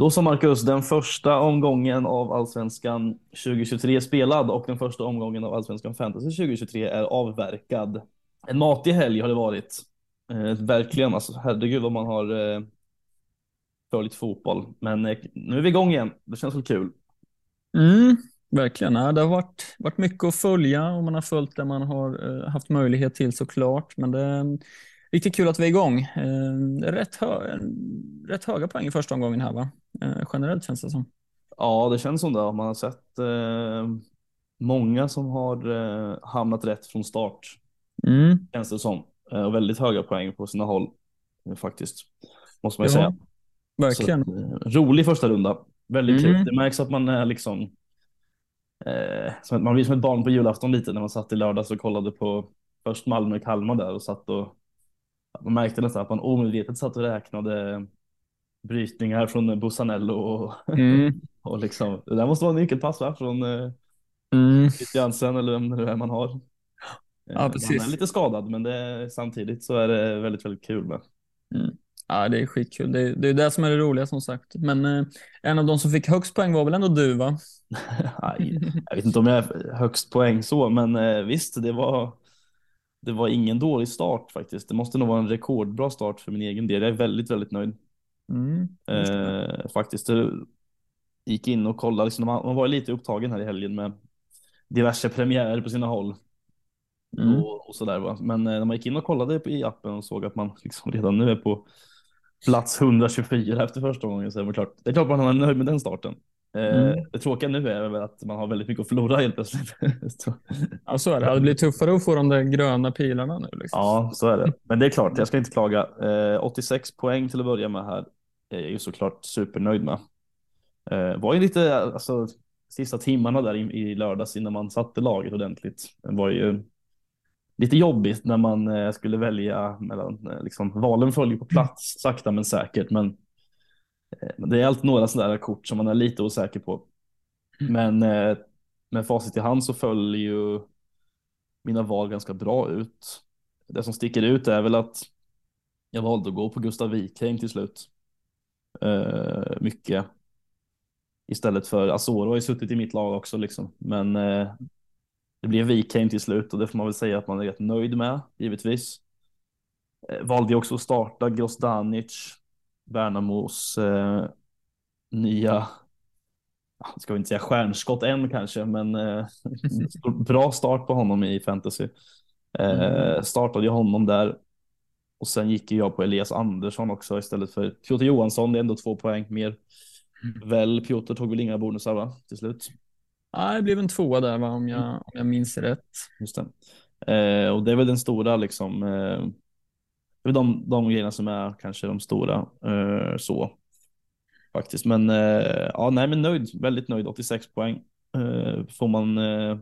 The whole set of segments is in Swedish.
Då sa Marcus, den första omgången av Allsvenskan 2023 är spelad och den första omgången av Allsvenskan Fantasy 2023 är avverkad. En matig helg har det varit. Eh, verkligen, alltså herregud vad man har eh, följt fotboll. Men eh, nu är vi igång igen. Det känns väl kul. Mm, verkligen. Ja, det har varit, varit mycket att följa och man har följt det man har eh, haft möjlighet till såklart. Men det riktigt kul att vi är igång. Eh, rätt, hö rätt höga poäng i första omgången här va? Eh, generellt känns det som. Ja, det känns som det. Man har sett eh, många som har eh, hamnat rätt från start. Mm. Känns det som. Eh, och väldigt höga poäng på sina håll faktiskt. Måste man ju Ja, säga. Verkligen. Så, rolig första runda. Väldigt Mm. kul. Det märks att man är liksom eh, man blir som ett barn på julafton lite när man satt i lördags och kollade på först Malmö och Kalmar där och satt och man märkte nästan att man omedvetet satt och räknade brytningar från Bussanello och, Mm. och liksom det där måste vara en nyckelpass va? från eh, Mm. Eller vem det är man har. Eh, Ja, Han precis. är lite skadad men det, samtidigt så är det väldigt, väldigt kul med. Mm. Ja, det är skitkul. Det är, det är det som är det roliga som sagt. Men eh, en av de som fick högst poäng var väl ändå du va? Jag vet inte om jag är högst poäng så, men eh, visst, det var, det var ingen dålig start faktiskt. Det måste nog vara en rekordbra start för min egen del. Jag är väldigt, väldigt nöjd. Mm. Eh, faktiskt, det gick in och kollade, liksom, man, man var lite upptagen här i helgen med diverse premiärer på sina håll. Mm. Och, och sådär va. Men eh, när man gick in och kollade i appen och såg att man liksom redan nu är på plats 124 efter första gången så är det klart, det är klart man är nöjd med den starten. Eh, Mm. Det tråkiga nu är väl att man har väldigt mycket att förlora helt plötsligt. Ja, så är det. Det blir tuffare att få de där gröna pilarna nu. Liksom. ja, så är det. Men det är klart, jag ska inte klaga. Eh, 86 poäng till att börja med här är jag ju såklart supernöjd med. Eh, var ju lite, alltså sista timmarna där i, lördags innan man satte laget ordentligt. Det var ju lite jobbigt när man eh, skulle välja mellan, eh, liksom valen följer på plats sakta men säkert. Men eh, det är alltid några sådana kort som man är lite osäker på. Men eh, med facit i hand så följer ju mina val ganska bra ut. Det som sticker ut är väl att jag valde att gå på Gustav Wikheim till slut. Eh, mycket. Istället för Asoro har ju suttit i mitt lag också liksom. Men eh, det blev Wikheim till slut och det får man väl säga att man är rätt nöjd med, givetvis. Eh, valde också att starta Grozdanic, Värnamos eh, nya, ska vi inte säga stjärnskott än kanske, men eh, bra start på honom i fantasy. Eh, startade jag honom där och sen gick ju jag på Elias Andersson också istället för Piotr Johansson. Det är ändå två poäng mer. Väl, Piotr tog väl inga bonusar va, till slut. Ja, det blev en tvåa där va, om, jag, om jag minns rätt. Just det. Eh, och det är väl den stora liksom. Eh, de, de grejerna som är kanske de stora eh, så. Faktiskt, men eh, ja, nej, men nöjd, väldigt nöjd. 86 poäng eh, får man. Eh,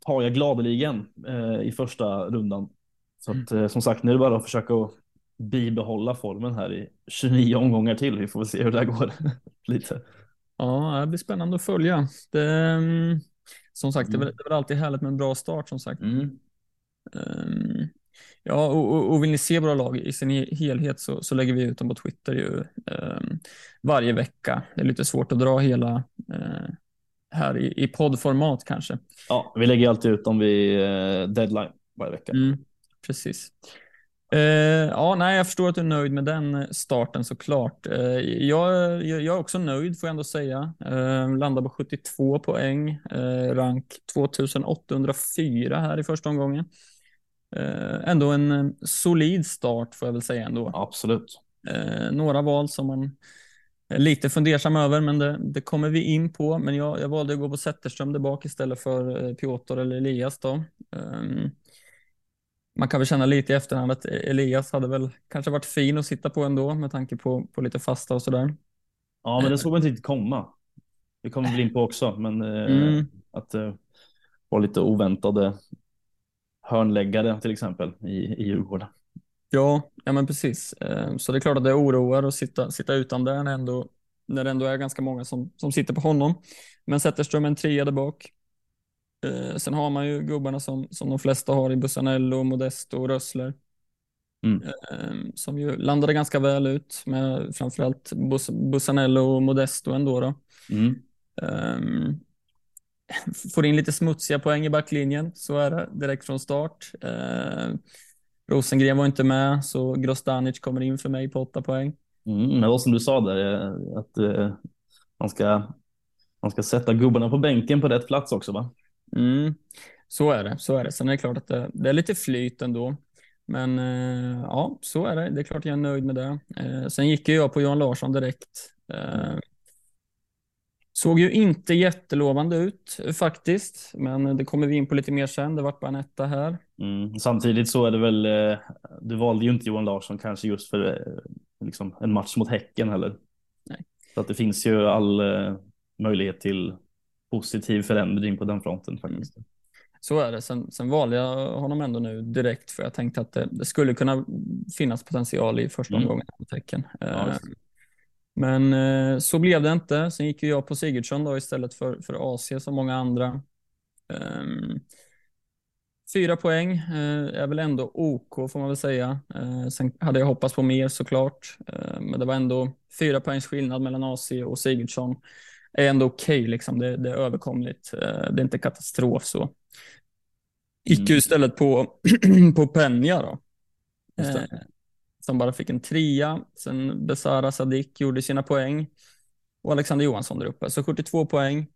tar jag gladeligen eh, i första rundan. Så att eh, som sagt, nu är det bara att försöka bibehålla formen här i 29 omgångar till. Vi får väl se hur det här går lite. Ja, det blir spännande att följa. Det, mm, som sagt, det är, väl, Mm. det är väl alltid härligt med en bra start som sagt. Mm. Ehm, ja, och, och, och vill ni se våra lag i sin he- helhet så, så lägger vi ut dem på Twitter ju, ehm, varje vecka. Det är lite svårt att dra hela eh, här i, i poddformat kanske. Ja, vi lägger alltid ut dem vid eh, deadline varje vecka. Mm, precis. Eh, ja, nej, jag förstår att du är nöjd med den starten såklart. Eh, jag, jag, är också nöjd får jag ändå säga. Eh, landar på 72 poäng, eh, rank 2804 här i första omgången. Eh, ändå en eh, solid start får jag väl säga ändå. Absolut. Eh, några val som man är lite fundersam över, men det, det kommer vi in på. Men jag, jag valde att gå på Zetterström där bak istället för Piotr eller Elias då. Ehm, man kan väl känna lite i efterhand att Elias hade väl kanske varit fin att sitta på ändå med tanke på, på lite fasta och sådär. Ja, men det såg man inte komma. Det kommer vi in på också, men Mm. att det var lite oväntade hörnläggare till exempel i, i Djurgården. Ja, ja men precis. Ehm, Så det är klart att det oroar att sitta, sitta utan där när, ändå, när det ändå är ganska många som, som sitter på honom. Men Zetterström en trea där bak. Eh, sen har man ju gubbarna som, som de flesta har i Bussanello, Modesto och Rössler. Mm. eh, som ju landade ganska väl ut med framförallt Bus Bussanello och Modesto ändå. Då. Mm. Um, får in lite smutsiga poäng i backlinjen, så är det direkt från start. Uh, Rosengren var inte med, så Grostanic kommer in för mig på åtta poäng. Mm, men vad som du sa där, eh, att uh, man, ska, man ska sätta gubbarna på bänken på rätt plats också va? Mm, så är det, så är det. Sen är det klart att det, det är lite flyt ändå. Men uh, ja, så är det. Det är klart jag är nöjd med det. sen gick jag på Johan Larsson direkt. Såg ju inte jättelovande ut faktiskt, men det kommer vi in på lite mer sen. Det vart bara en etta här. Mm. Samtidigt så är det väl, eh, du valde ju inte Johan Larsson kanske just för eh, liksom, en match mot Häcken heller. Nej. Så att det finns ju all eh, möjlighet till positiv förändring på den fronten faktiskt. Mm. Så är det. Sen, sen valde jag honom ändå nu direkt för jag tänkte att det, det skulle kunna finnas potential i första mm. omgången. Tecken. Ja, men eh, så blev det inte. Sen gick jag på Sigurdsson då istället för, för AC som många andra. Um, fyra poäng uh, är väl ändå OK får man väl säga. Uh, sen hade jag hoppats på mer såklart. Uh, men det var ändå fyra poängs skillnad mellan AC och Sigurdsson. Är ändå okej okay, liksom. Det, det, är överkomligt. det är inte katastrof så. Gick ju mm. istället på, på Penja då som bara fick en trea. Sen Besara Sadik gjorde sina poäng och Alexander Johansson där uppe. Så 72 poäng.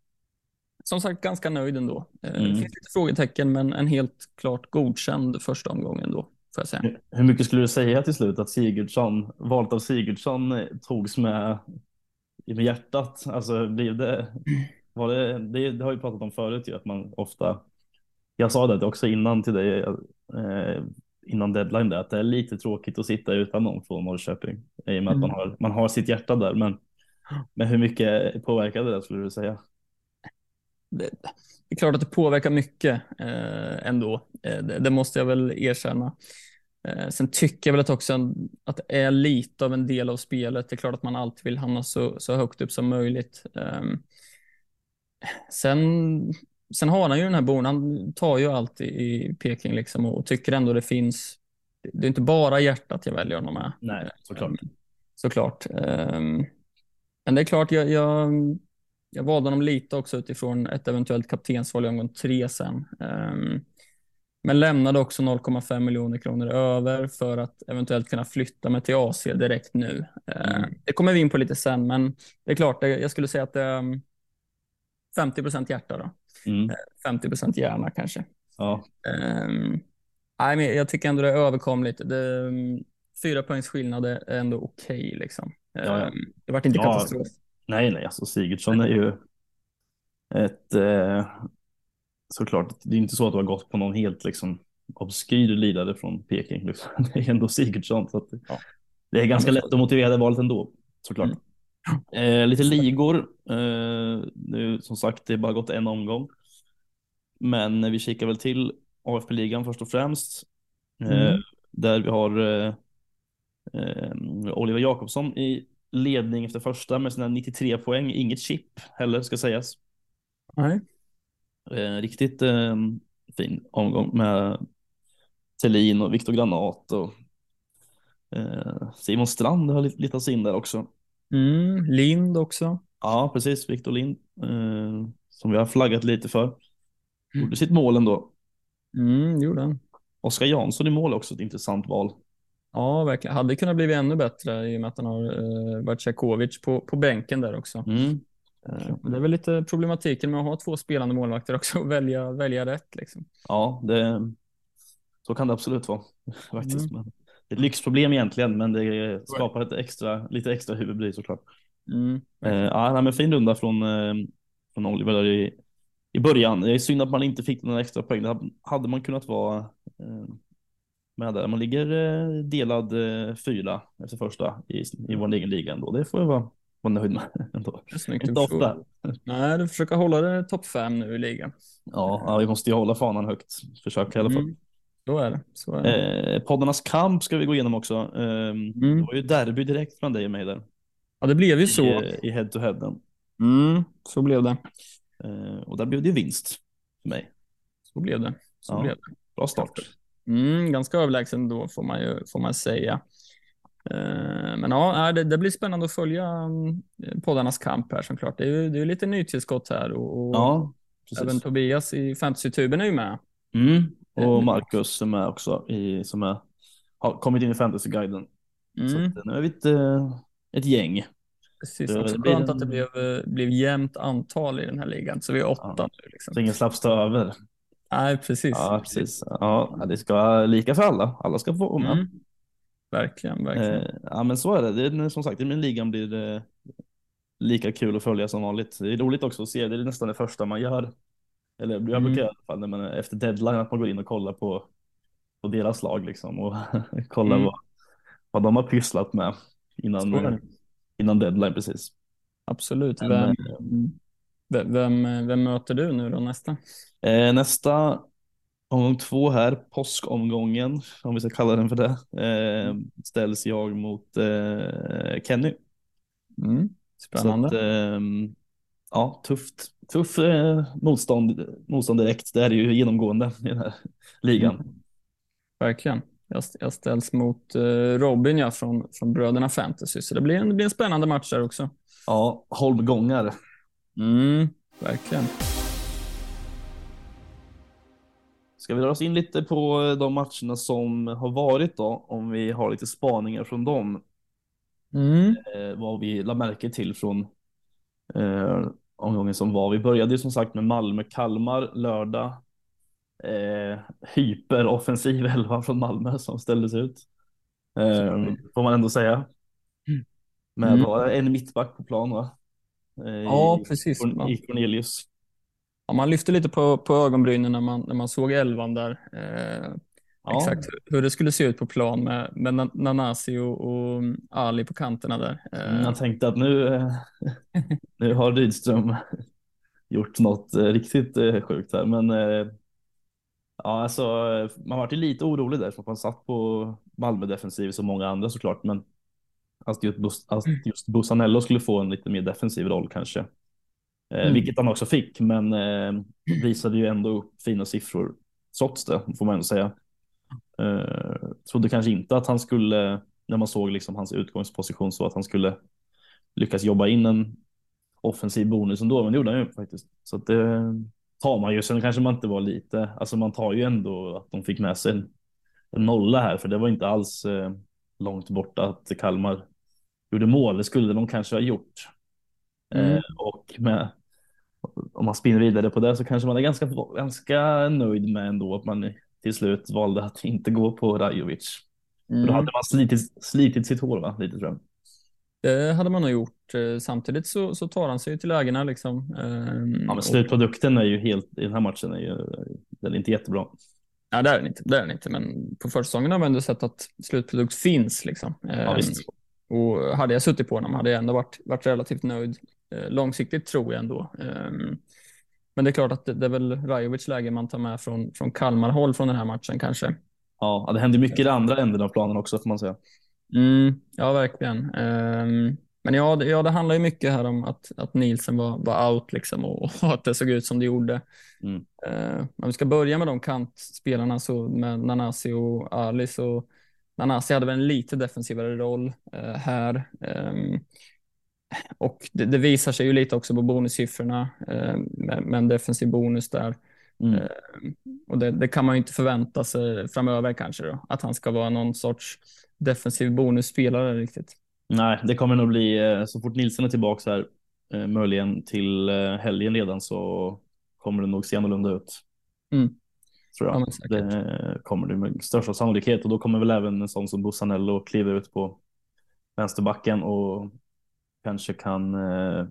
Som sagt ganska nöjd ändå. Eh, mm. Det finns lite frågetecken men en helt klart godkänd första omgången då. Får jag säga. Hur mycket skulle du säga till slut att Sigurdsson, valet av Sigurdsson eh, togs med, med hjärtat? Alltså blev det, var det, det, det har vi pratat om förut ju, att man ofta, jag sa det också innan till dig, eh, innan deadline där, att det är lite tråkigt att sitta utan någon från Norrköping i och med mm. att man mm. har, man har sitt hjärta där. Men, men hur mycket påverkade det skulle du säga? Det, det är klart att det påverkar mycket eh, ändå. Eh, det, det, måste jag väl erkänna. Eh, sen tycker jag väl att också att det är lite av en del av spelet. Det är klart att man alltid vill hamna så, så högt upp som möjligt. Ehm, sen sen har han ju den här bon, han tar ju allt i Peking liksom och tycker ändå det finns, det är inte bara hjärtat jag väljer honom med. Nej, såklart. Um, såklart. Um, men det är klart, jag, jag, jag valde honom lite också utifrån ett eventuellt kaptensval i omgång tre sen. Um, men lämnade också 0,5 miljoner kronor över för att eventuellt kunna flytta mig till AC direkt nu. Mm. Det kommer vi in på lite sen, men det är klart, jag skulle säga att det är 50 procent hjärta då. Mm. 50 procent hjärna kanske. Ja. Um, nej, men jag tycker ändå det är överkomligt. Det, um, fyra poängs skillnad är ändå okej. Okay, liksom. Ja, ja. Um, det vart inte ja, katastrof. Nej, nej, alltså Sigurdsson är ju ett eh, såklart. Det är inte så att du har gått på någon helt liksom obskyr lidare från Peking. Liksom. Det är ändå Sigurdsson. Så att, ja. Det är ganska lätt att motivera det valet ändå såklart. Mm. Eh, lite ligor. Eh, nu som sagt, det är bara gått en omgång. Men vi kikar väl till AFP-ligan först och främst. Eh, mm. Där vi har eh, eh, Oliver Jakobsson i ledning efter första med sina 93 poäng. Inget chip heller ska sägas. Nej. Eh, riktigt fin omgång med Tellin och Viktor Granat och Simon Strand har lite av sin där också. Mm, Lind också. Ja, precis. Victor Lind. Eh, som vi har flaggat lite för. Mm. Gjorde mm. sitt mål ändå. Mm, gjorde han. Oskar Jansson i mål också ett intressant val. Ja, verkligen. Hade kunnat bli ännu bättre i och med att han har eh, Tjekovic på, på bänken där också. Mm. Eh, det är väl lite problematiken med att ha två spelande målvakter också och välja, välja rätt. Liksom. Ja, det, så kan det absolut vara. Faktiskt. Mm ett lyxproblem egentligen, men det skapar ett extra, lite extra huvudbry såklart. Mm. Eh, ja, men fin runda från, eh, från Oliver där i, i början. Det är synd att man inte fick några extra poäng. Det hade man kunnat vara eh, med där. Man ligger eh, delad eh, fyra efter första i, i vår egen liga ändå. Det får jag vara, vara nöjd med ändå. Inte ofta. Nej, du försöker hålla det topp fem nu i ligan. Ja, ja, vi måste ju hålla fanan högt. Försöka i alla fall. Mm. Så är det. Så är det. Eh, poddarnas kamp ska vi gå igenom också. Eh, mm. Det var ju derby direkt från dig och mig där. Ja, det blev ju I, så. I head to head. Mm, så blev det. Eh, och där blev det vinst för mig. Så blev det. Så ja, blev det. Bra start. Mm, ganska överlägsen då får man ju får man säga. Eh, men ja, det, det, blir spännande att följa mm, poddarnas kamp här såklart. Det är ju det är lite nytillskott här och, och ja, även Tobias i fantasytuben är ju med. Mm. Och Marcus är med också i, som är, har kommit in i fantasyguiden. Mm. Så att, nu är vi ett, eh, ett gäng. Precis, det också skönt en... att det blev, eh, blev jämnt antal i den här ligan. Så vi är åtta ja. nu. Liksom. Så ingen slapp stå över. Nej, precis. Ja, precis. Ja, det ska vara lika för alla. Alla ska få med. Mm. Verkligen, verkligen. Eh, ja, men så är det. det är, som sagt, i min ligan blir det lika kul att följa som vanligt. Det är roligt också att se. Det är nästan det första man gör. Eller jag mm. brukar i alla fall när man efter deadline att man går in och kollar på, på deras lag liksom och kollar mm. vad, vad de har pysslat med innan, innan deadline precis. Absolut. Vem, eh, vem, vem, möter du nu då nästa? Eh, nästa omgång två här, påskomgången, om vi ska kalla den för det, eh, ställs jag mot eh, Kenny. Mm. Spännande. Att, eh, ja, tufft. Tuff eh, motstånd, motstånd direkt. Det är ju genomgående i den här ligan. Mm. Verkligen. Jag, jag ställs mot eh, Robin ja, från, från Bröderna Fantasy, så det blir en, det blir en spännande match där också. Ja, holmgångar. Mm, verkligen. Ska vi dra oss in lite på de matcherna som har varit då, om vi har lite spaningar från dem. Mm. Eh, vad vi la märke till från eh, omgången som var. Vi började ju som sagt med Malmö-Kalmar lördag. Eh, hyperoffensiv elva från Malmö som ställdes ut. Eh, får man ändå säga. Mm. Med mm. en mittback på plan va? Eh, ja, precis. I Cornelius. Ja, man lyfte lite på, på ögonbrynen när man, när man såg elvan där. Eh, ja. Exakt hur det skulle se ut på plan med, med Nanasi och, och Ali på kanterna där. Eh. Jag tänkte att nu, eh, nu har Rydström gjort något eh, riktigt sjukt här, men ja, alltså, man var ju lite orolig där för att man satt på Malmö defensiv som många andra såklart, men att just, att just Busanello skulle få en lite mer defensiv roll kanske. Mm. Vilket han också fick, men visade ju ändå upp fina siffror trots det, får man ändå säga. Eh, trodde kanske inte att han skulle, när man såg liksom hans utgångsposition, så att han skulle lyckas jobba in en offensiv bonus ändå, men det gjorde han ju faktiskt. Så att det tar man ju. Sen kanske man inte var lite, alltså man tar ju ändå att de fick med sig en, en nolla här, för det var inte alls eh, långt borta att Kalmar gjorde mål. Det skulle de kanske ha gjort. Mm. Eh, och med om man spinner vidare på det så kanske man är ganska, ganska nöjd med ändå att man till slut valde att inte gå på Rajovic. Mm. Då hade man slitit, slitit sitt hår va? lite tror jag. Det hade man nog gjort. Eh, samtidigt så, så tar han sig till lägena liksom. Ehm, ja, men slutprodukten är ju helt i den här matchen är ju den är inte jättebra. Ja, det är den inte. Det är den inte, men på försäsongen har vi ändå sett att slutprodukt finns liksom. Ja, ehm. Och hade jag suttit på honom hade jag ändå varit, varit relativt nöjd. Eh, långsiktigt tror jag ändå. Men det är klart att det, är väl Rajovic läge man tar med från, från Kalmar håll från den här matchen kanske. Ja, det händer mycket i den andra änden av planen också får man säga. Mm, ja, verkligen. Um, men ja det, ja, det handlar ju mycket här om att, att Nielsen var, var out liksom och, och att det såg ut som det gjorde. Mm. Uh, om vi ska börja med de kantspelarna så med Nanasi och Ali så Nanasi hade väl en lite defensivare roll uh, här. Um, och det, det, visar sig ju lite också på bonussiffrorna eh, med, med, en defensiv bonus där. Mm. Eh, och det, det, kan man ju inte förvänta sig framöver kanske då, att han ska vara någon sorts defensiv bonusspelare riktigt. Nej, det kommer nog bli eh, så fort Nilsson är tillbaka här, eh, möjligen till eh, helgen redan så kommer det nog se annorlunda ut. Mm. Tror jag. Ja, det kommer det med största sannolikhet och då kommer väl även en sån som Bussanello kliva ut på vänsterbacken och kanske kan eh,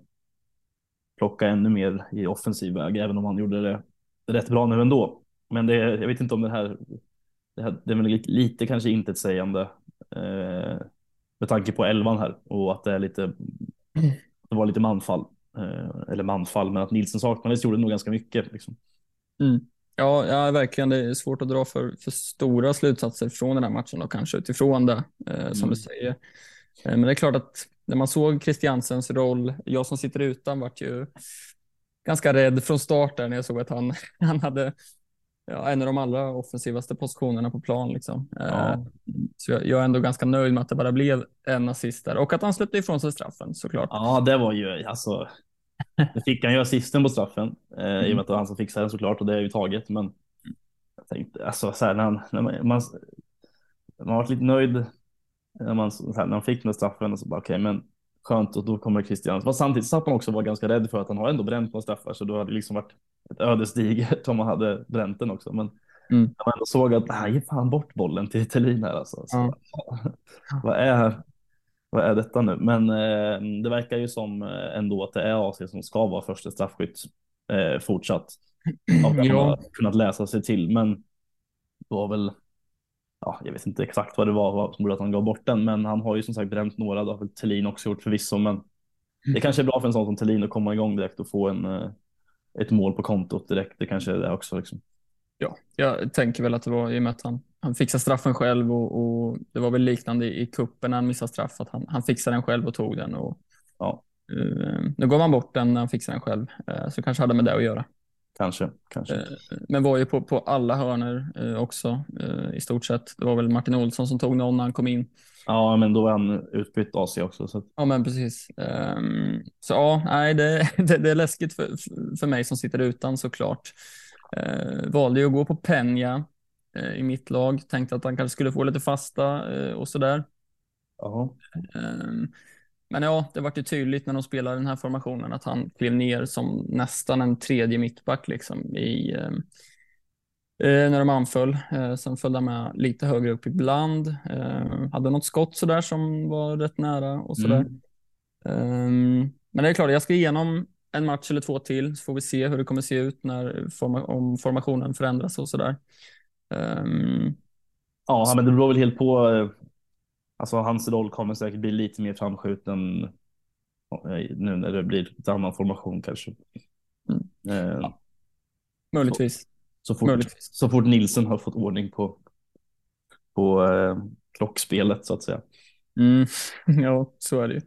plocka ännu mer i offensiv väg, även om han gjorde det rätt bra nu ändå. Men det, jag vet inte om det här, det, här, det är väl lite kanske intetsägande eh, med tanke på elvan här och att det är lite, det var lite manfall, eh, eller manfall, men att Nilsson saknades gjorde nog ganska mycket. Liksom. Mm. Ja, ja, verkligen. Det är svårt att dra för, för stora slutsatser från den här matchen då, kanske utifrån det, eh, som mm. du säger. Eh, men det är klart att när man såg Christiansens roll, jag som sitter utan vart ju ganska rädd från start där när jag såg att han, han hade ja, en av de allra offensivaste positionerna på plan. Liksom. Ja. Eh, så jag, jag, är ändå ganska nöjd med att det bara blev en assist där och att han släppte ifrån sig straffen såklart. Ja, det var ju alltså. Det fick han ju assisten på straffen eh, mm. i och med att det var han som fixade den såklart och det är ju taget. Men jag tänkte alltså så här när, han, när man, man, man varit lite nöjd när man, här, när man fick den straffen och så bara okej, okay, men skönt och då kommer Christian. Men samtidigt så att man också var ganska rädd för att han har ändå bränt på straffar så då hade det liksom varit ett ödesdigert om man hade bränt den också. Men mm. jag ändå såg att nej, ge fan bort bollen till Thelin här alltså. Så, ja. vad, är, vad är detta nu? Men eh, det verkar ju som eh, ändå att det är AC som ska vara första straffskytt eh, fortsatt. Av det man har kunnat läsa sig till. Men var väl ja, jag vet inte exakt vad det var som gjorde att han gav bort den, men han har ju som sagt bränt några. Det har väl Thelin också gjort förvisso, men det mm. kanske är bra för en sån som Thelin att komma igång direkt och få en, eh, ett mål på kontot direkt. Det kanske är det också. Liksom. Ja, jag tänker väl att det var i och med att han, han fixade straffen själv och, och det var väl liknande i, i kuppen när han missade straff, att han, han fixade den själv och tog den. Och, ja. uh, nu gav han bort den när han fixade den själv, uh, så kanske hade med det att göra. Kanske, kanske. Eh, men var ju på, på alla hörner eh, också eh, i stort sett. Det var väl Martin Olsson som tog någon när han kom in. Ja, men då var han utbytt AC också. Så. Ja, men precis. Um, så ja, nej, det, det, det, är läskigt för, för mig som sitter utan såklart. Valde ju att gå på Penja i mitt lag. Tänkte att han kanske skulle få lite fasta och sådär. Ja. Men ja, det var ju tydligt när de spelade den här formationen att han klev ner som nästan en tredje mittback liksom i ehm, eh, när de anföll. Eh, sen följde han med lite högre upp ibland. Eh, hade något skott sådär som var rätt nära och sådär. Mm. Eh, men det är klart, jag ska igenom en match eller två till så får vi se hur det kommer se ut när forma om formationen förändras och sådär. Um, ja, men det beror väl helt på eh, Alltså hans roll kommer säkert bli lite mer framskjuten nu när det blir en annan formation kanske. Mm. Eh, ja. Möjligtvis. Så, så, fort, Möjligtvis. så fort Nilsen har fått ordning på, på eh, klockspelet så att säga. Mm. Ja, så är det ju.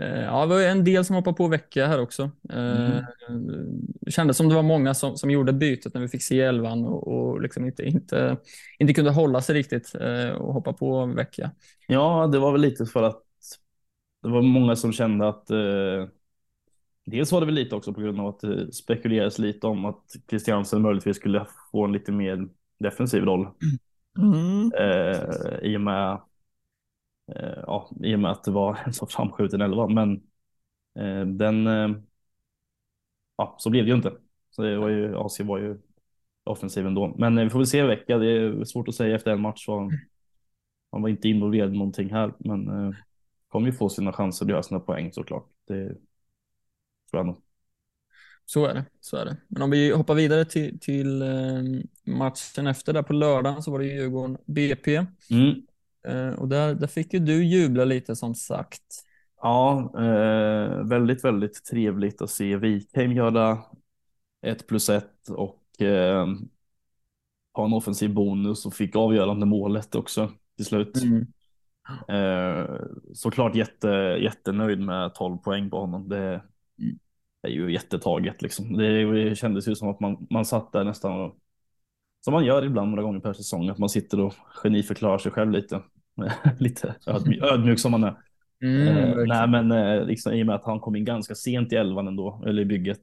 Eh, ja, det var en del som hoppade på vecka här också. Mm. Det kändes som det var många som, som gjorde bytet när vi fick se elvan och, och liksom inte, inte, inte kunde hålla sig riktigt eh, och hoppa på vecka. Ja, det var väl lite för att det var många som kände att eh, dels var det väl lite också på grund av att det spekulerades lite om att Christiansen möjligtvis skulle få en lite mer defensiv roll. Mm. Eh, I och med Eh, ja, i och med att det var en så framskjuten elva. Men eh, den, eh, ja, så blev det ju inte. Så det var ju, AC var ju offensiv ändå. Men vi får väl se i vecka. Det är svårt att säga efter en match. Så han var inte involverad i någonting här, men eh, kommer ju få sina chanser att göra sina poäng såklart. Det tror jag nog. Så är det, så är det. Men om vi hoppar vidare till, till matchen efter där på lördagen så var det Djurgården BP. Mm. Eh, och där, där fick ju du jubla lite som sagt. Ja, eh, väldigt, väldigt trevligt att se Wikheim göra ett plus ett och eh, ha en offensiv bonus och fick avgörande målet också till slut. Mm. Eh, såklart jätte, jättenöjd med 12 poäng på honom. Det mm. är ju jättetaget liksom. Det, det kändes ju som att man, man satt där nästan och som man gör ibland några gånger per säsong, att man sitter och geniförklarar sig själv lite. lite ödmjuk, ödmjuk som man är. Mm, eh, nej, men eh, liksom, i och med att han kom in ganska sent i elvan ändå, eller i bygget.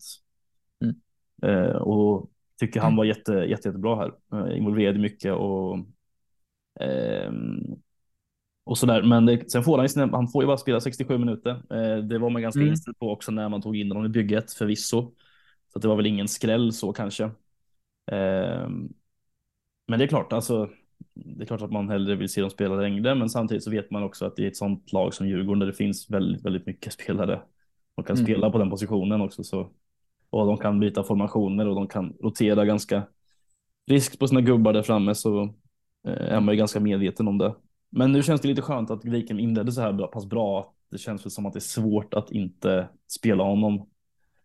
Mm. Eh, och tycker han var jätte, jätte, jättebra här. Eh, involverad mycket och ehm, och sådär. Men det, sen får han, han får ju bara spela 67 minuter. Eh, det var man ganska mm. inställd på också när man tog in honom i bygget förvisso. Så det var väl ingen skräll så kanske. Eh, men det är klart, alltså, det är klart att man hellre vill se dem spela längre, men samtidigt så vet man också att det är ett sånt lag som Djurgården där det finns väldigt, väldigt mycket spelare som kan mm. spela på den positionen också. Så, och de kan byta formationer och de kan rotera ganska friskt på sina gubbar där framme så eh, är man ju ganska medveten om det. Men nu känns det lite skönt att Viken inledde så här pass bra. Det känns väl som att det är svårt att inte spela honom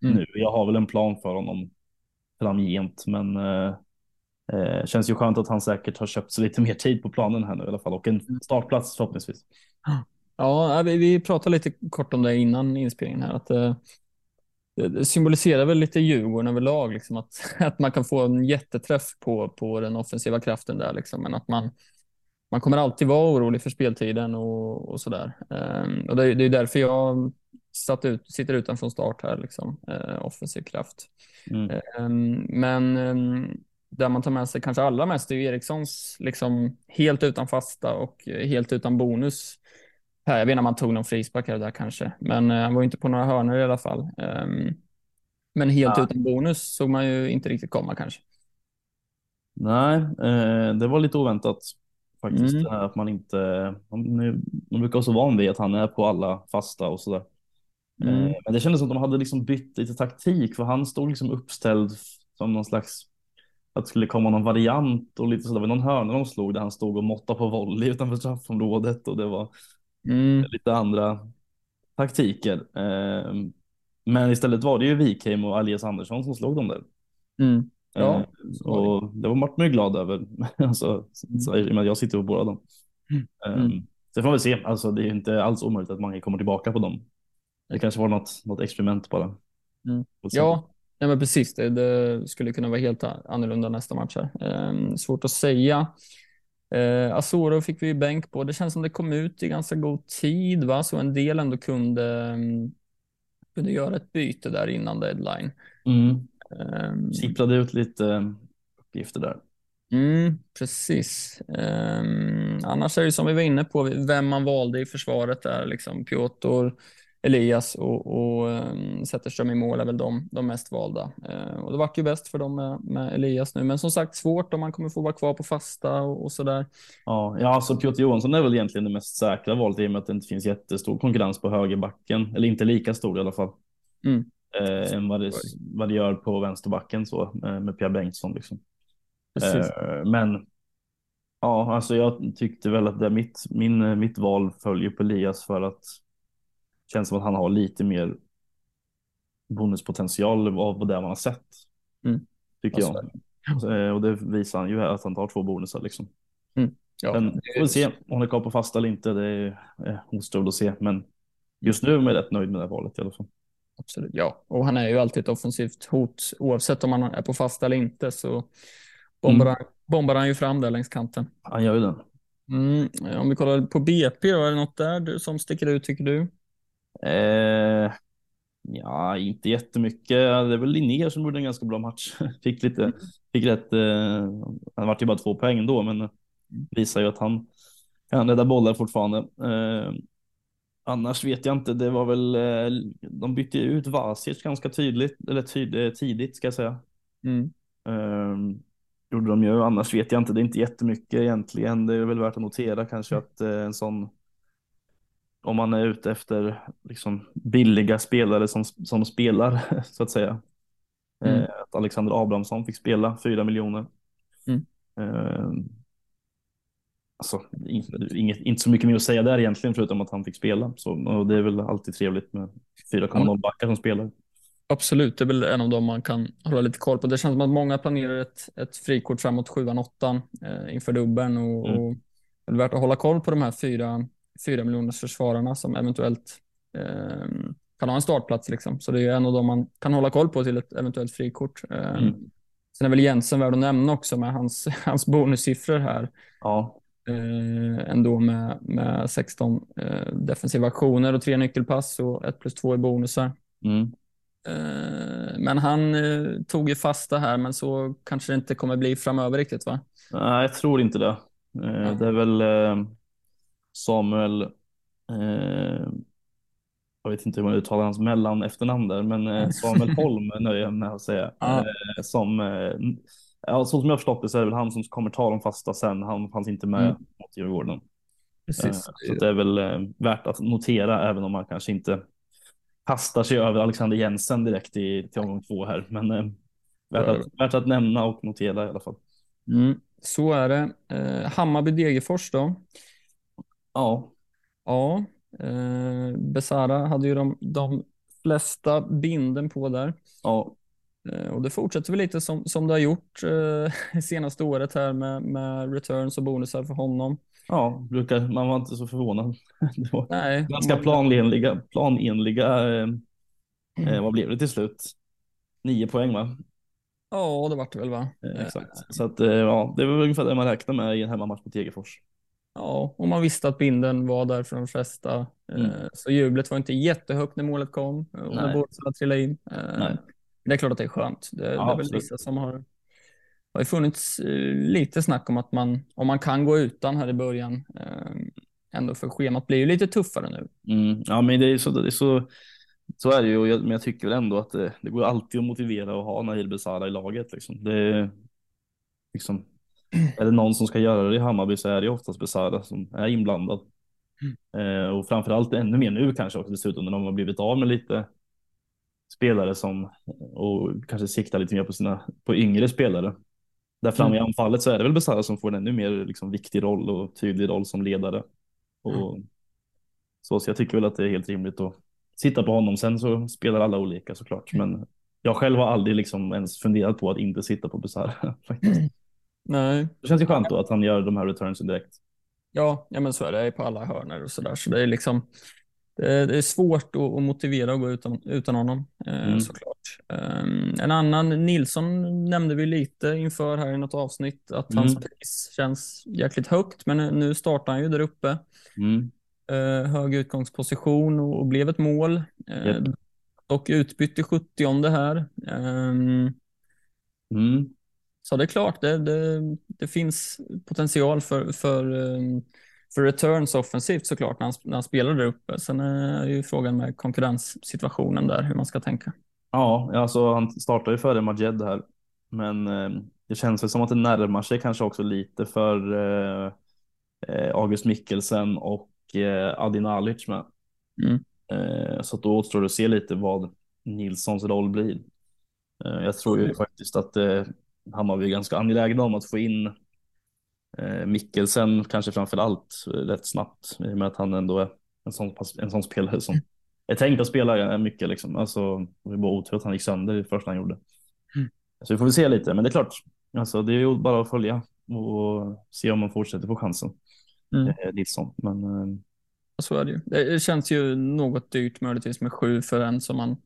mm. nu. Jag har väl en plan för honom framgent, men eh, Eh, känns ju skönt att han säkert har köpt sig lite mer tid på planen här nu i alla fall och en mm. startplats förhoppningsvis. Ja, vi, vi pratade lite kort om det innan inspelningen här. Att, eh, det symboliserar väl lite Djurgården överlag, liksom att, att man kan få en jätteträff på, på den offensiva kraften där, liksom, men att man, man kommer alltid vara orolig för speltiden och, och sådär. Um, och det, det är därför jag satt ut, sitter utan från start här, liksom, uh, offensiv kraft. Mm. Um, men um, där man tar med sig kanske allra mest är Erikssons liksom helt utan fasta och helt utan bonus. Här, jag vet inte om han tog någon frispark här där kanske, men uh, han var inte på några hörnor i alla fall. Um, men helt ja. utan bonus såg man ju inte riktigt komma kanske. Nej, eh, det var lite oväntat faktiskt. Mm. att man inte, man, man brukar vara så van vid att han är på alla fasta och sådär. Mm. Eh, men det kändes som att de hade liksom bytt lite taktik för han stod liksom uppställd som någon slags att det skulle komma någon variant och lite sådär. Det var någon hörna de slog där han stod och måttade på volley utanför straffområdet och det var mm. lite andra taktiker. Eh, men istället var det ju Wikheim och Alias Andersson som slog dem där. Mm. Ja, eh, och det var Martin glad över. alltså, mm. jag sitter på båda dem. Mm. Um, så får man väl se. Alltså, det är inte alls omöjligt att man kommer tillbaka på dem. Det kanske var något, något experiment bara. Mm. Ja, nej men precis. Det, det, skulle kunna vara helt annorlunda nästa match. Här. Um, svårt att säga. Uh, Asoro fick vi bänk på. Det känns som det kom ut i ganska god tid, va? så en del ändå kunde um, kunde göra ett byte där innan deadline. Mm. Um, Sipprade ut lite uppgifter där. Mm, precis. Um, annars är det som vi var inne på, vem man valde i försvaret där, liksom Piotr, Elias och, och um, Zetterström i mål är väl de, de mest valda. Uh, och det vart ju bäst för dem med, med, Elias nu, men som sagt svårt om man kommer få vara kvar på fasta och, och sådär. Ja, ja, alltså Piotr Johansson är väl egentligen det mest säkra valet i och med att det inte finns jättestor konkurrens på högerbacken, eller inte lika stor i alla fall. Mm. Eh, än vad det, vad det gör på vänsterbacken så eh, med Pierre Bengtsson liksom. Eh, men ja, alltså jag tyckte väl att det mitt, min, mitt val följer på Elias för att känns som att han har lite mer bonuspotential av det man har sett. Mm. Tycker alltså, jag. Eh, och det visar han ju här att han tar två bonusar liksom. Mm. Ja, men vi får se om han är kvar på fasta eller inte. Det är eh, att se, men just nu är jag rätt nöjd med det här valet i alla fall. Absolut, ja. Och han är ju alltid ett offensivt hot oavsett om han är på fasta eller inte så bombar, mm. han, bombar han ju fram där längs kanten. Han gör ju det. Mm. Om vi kollar på BP är det något där som sticker ut tycker du? Eh, ja, inte jättemycket. Det är väl Linnér som gjorde en ganska bra match. Fick lite, mm. fick rätt. Eh, han vart ju bara två poäng då, men visar ju att han kan rädda bollar fortfarande. Eh, annars vet jag inte. Det var väl. Eh, de bytte ut Vasic ganska tydligt eller tyd, eh, tidigt ska jag säga. Mm. Eh, gjorde de ju. Annars vet jag inte. Det är inte jättemycket egentligen. Det är väl värt att notera kanske att eh, en sån om man är ute efter liksom billiga spelare som, som spelar så att säga. Mm. Eh, att Alexander Abrahamsson fick spela 4 miljoner. Mm. Eh, alltså, inget, inte så mycket mer att säga där egentligen förutom att han fick spela. Så, och det är väl alltid trevligt med 4,0 backar som spelar. Absolut, det är väl en av dem man kan hålla lite koll på. Det känns som att många planerar ett, ett frikort framåt 7-8 eh, inför dubben och, mm. och det är värt att hålla koll på de här fyra fyra miljoners försvararna som eventuellt eh, kan ha en startplats. Liksom. Så det är en av dem man kan hålla koll på till ett eventuellt frikort. Eh, mm. Sen är väl Jensen värd att nämna också med hans, hans bonussiffror här. Ja. Eh, ändå med, med 16 eh, defensiva aktioner och tre nyckelpass och ett plus två i bonusar. Mm. Eh, men han eh, tog ju fasta här, men så kanske det inte kommer bli framöver riktigt va? Nej, jag tror inte det. Eh, det är väl Samuel, eh, jag vet inte hur man uttalar hans mellan efternamn där, men eh, Samuel Holm nöjer jag med att säga. Ah. Som, eh, ja, så som jag förstått det så är det väl han som kommer ta de fasta sen. Han fanns inte med mm. mot Djurgården. Eh, så det är väl värt att notera, även om man kanske inte kastar sig över Alexander Jensen direkt i, till omgång två här. Men eh, värt, att, värt att nämna och notera i alla fall. Mm, så är det. Eh, Hammarby Degerfors då. Ja. Ja. Eh, Besara hade ju de, de flesta binden på där. Ja. Eh, och det fortsätter väl lite som, som det har gjort eh, senaste året här med, med returns och bonusar för honom. Ja, brukar, man var inte så förvånad. Det var Nej, ganska man... planenliga, planenliga eh, Eh, vad blev det till slut? Nio poäng va? Ja, det vart det väl va? Eh, exakt. Så att, eh, ja, det var ungefär det man räknade med i en hemmamatch mot Degerfors. Ja, och man visste att binden var där för de flesta. Mm. Eh, Så jublet var inte jättehögt när målet kom eh, och när trillade in. Eh, Nej. Det är klart att det är skönt. Det, det är väl vissa som har det har funnits lite snack om att man, om man kan gå utan här i början, ändå för schemat blir ju lite tuffare nu. Mm. Ja, men det är så, det är så, så är det ju. jag- Men jag tycker väl ändå att det, det går alltid att motivera att ha Nahil Besara i laget. Liksom. Det liksom, är det någon som ska göra det i Hammarby så är det oftast Besara som är inblandad. Eh, och framförallt ännu mer nu kanske också dessutom när de har blivit av med lite spelare som och kanske siktar lite mer på sina på yngre spelare. Där fram i Mm. anfallet så är det väl Besara som får en ännu mer liksom, viktig roll och tydlig roll som ledare. Och så, så jag tycker väl att det är helt rimligt att sitta på honom. Sen så spelar alla olika såklart, men jag själv har aldrig liksom ens funderat på att inte sitta på Besara. Nej, Det känns ju skönt då att han gör de här returnsen direkt. ja, ja men så är det på alla hörnor och sådär. Så det är liksom det är, det svårt att, motivera att gå utan, utan honom eh, Mm. såklart. Um, en annan, Nilsson nämnde vi lite inför här i något avsnitt att hans Mm. pris känns jäkligt högt, men nu- startar han ju där uppe. Mm. eh, hög utgångsposition och, blev ett mål. Eh, Japp. Dock utbytt i 70 här. Ehm, Mm. Så det är klart, det, det, det finns potential för, för, ehm, för returns offensivt såklart när han, när han spelar där uppe. Sen är ju frågan med konkurrenssituationen där, hur man ska tänka. Ja, alltså han startar ju före Majed här, men eh, det känns väl som att det närmar sig kanske också lite för eh, eh, August Mikkelsen och eh, Adin Alic med. Mm. Eh, så då återstår det att se lite vad Nilssons roll blir. Jag tror ju faktiskt att eh, Hammarby ganska angelägna om att få in eh, Mikkelsen, kanske framför allt, eh, rätt snabbt i och med att han ändå är en sån, en sån spelare som är tänkt att spela mycket. Liksom. Alltså, det var bara otur att han gick sönder i första han gjorde. Mm. Så vi får väl se lite, men det är klart, alltså, det är bara att följa och se om man fortsätter få chansen. Mm. Eh, Nilsson. Men eh, Så är det ju. Det det känns ju något dyrt möjligtvis med sju för en som man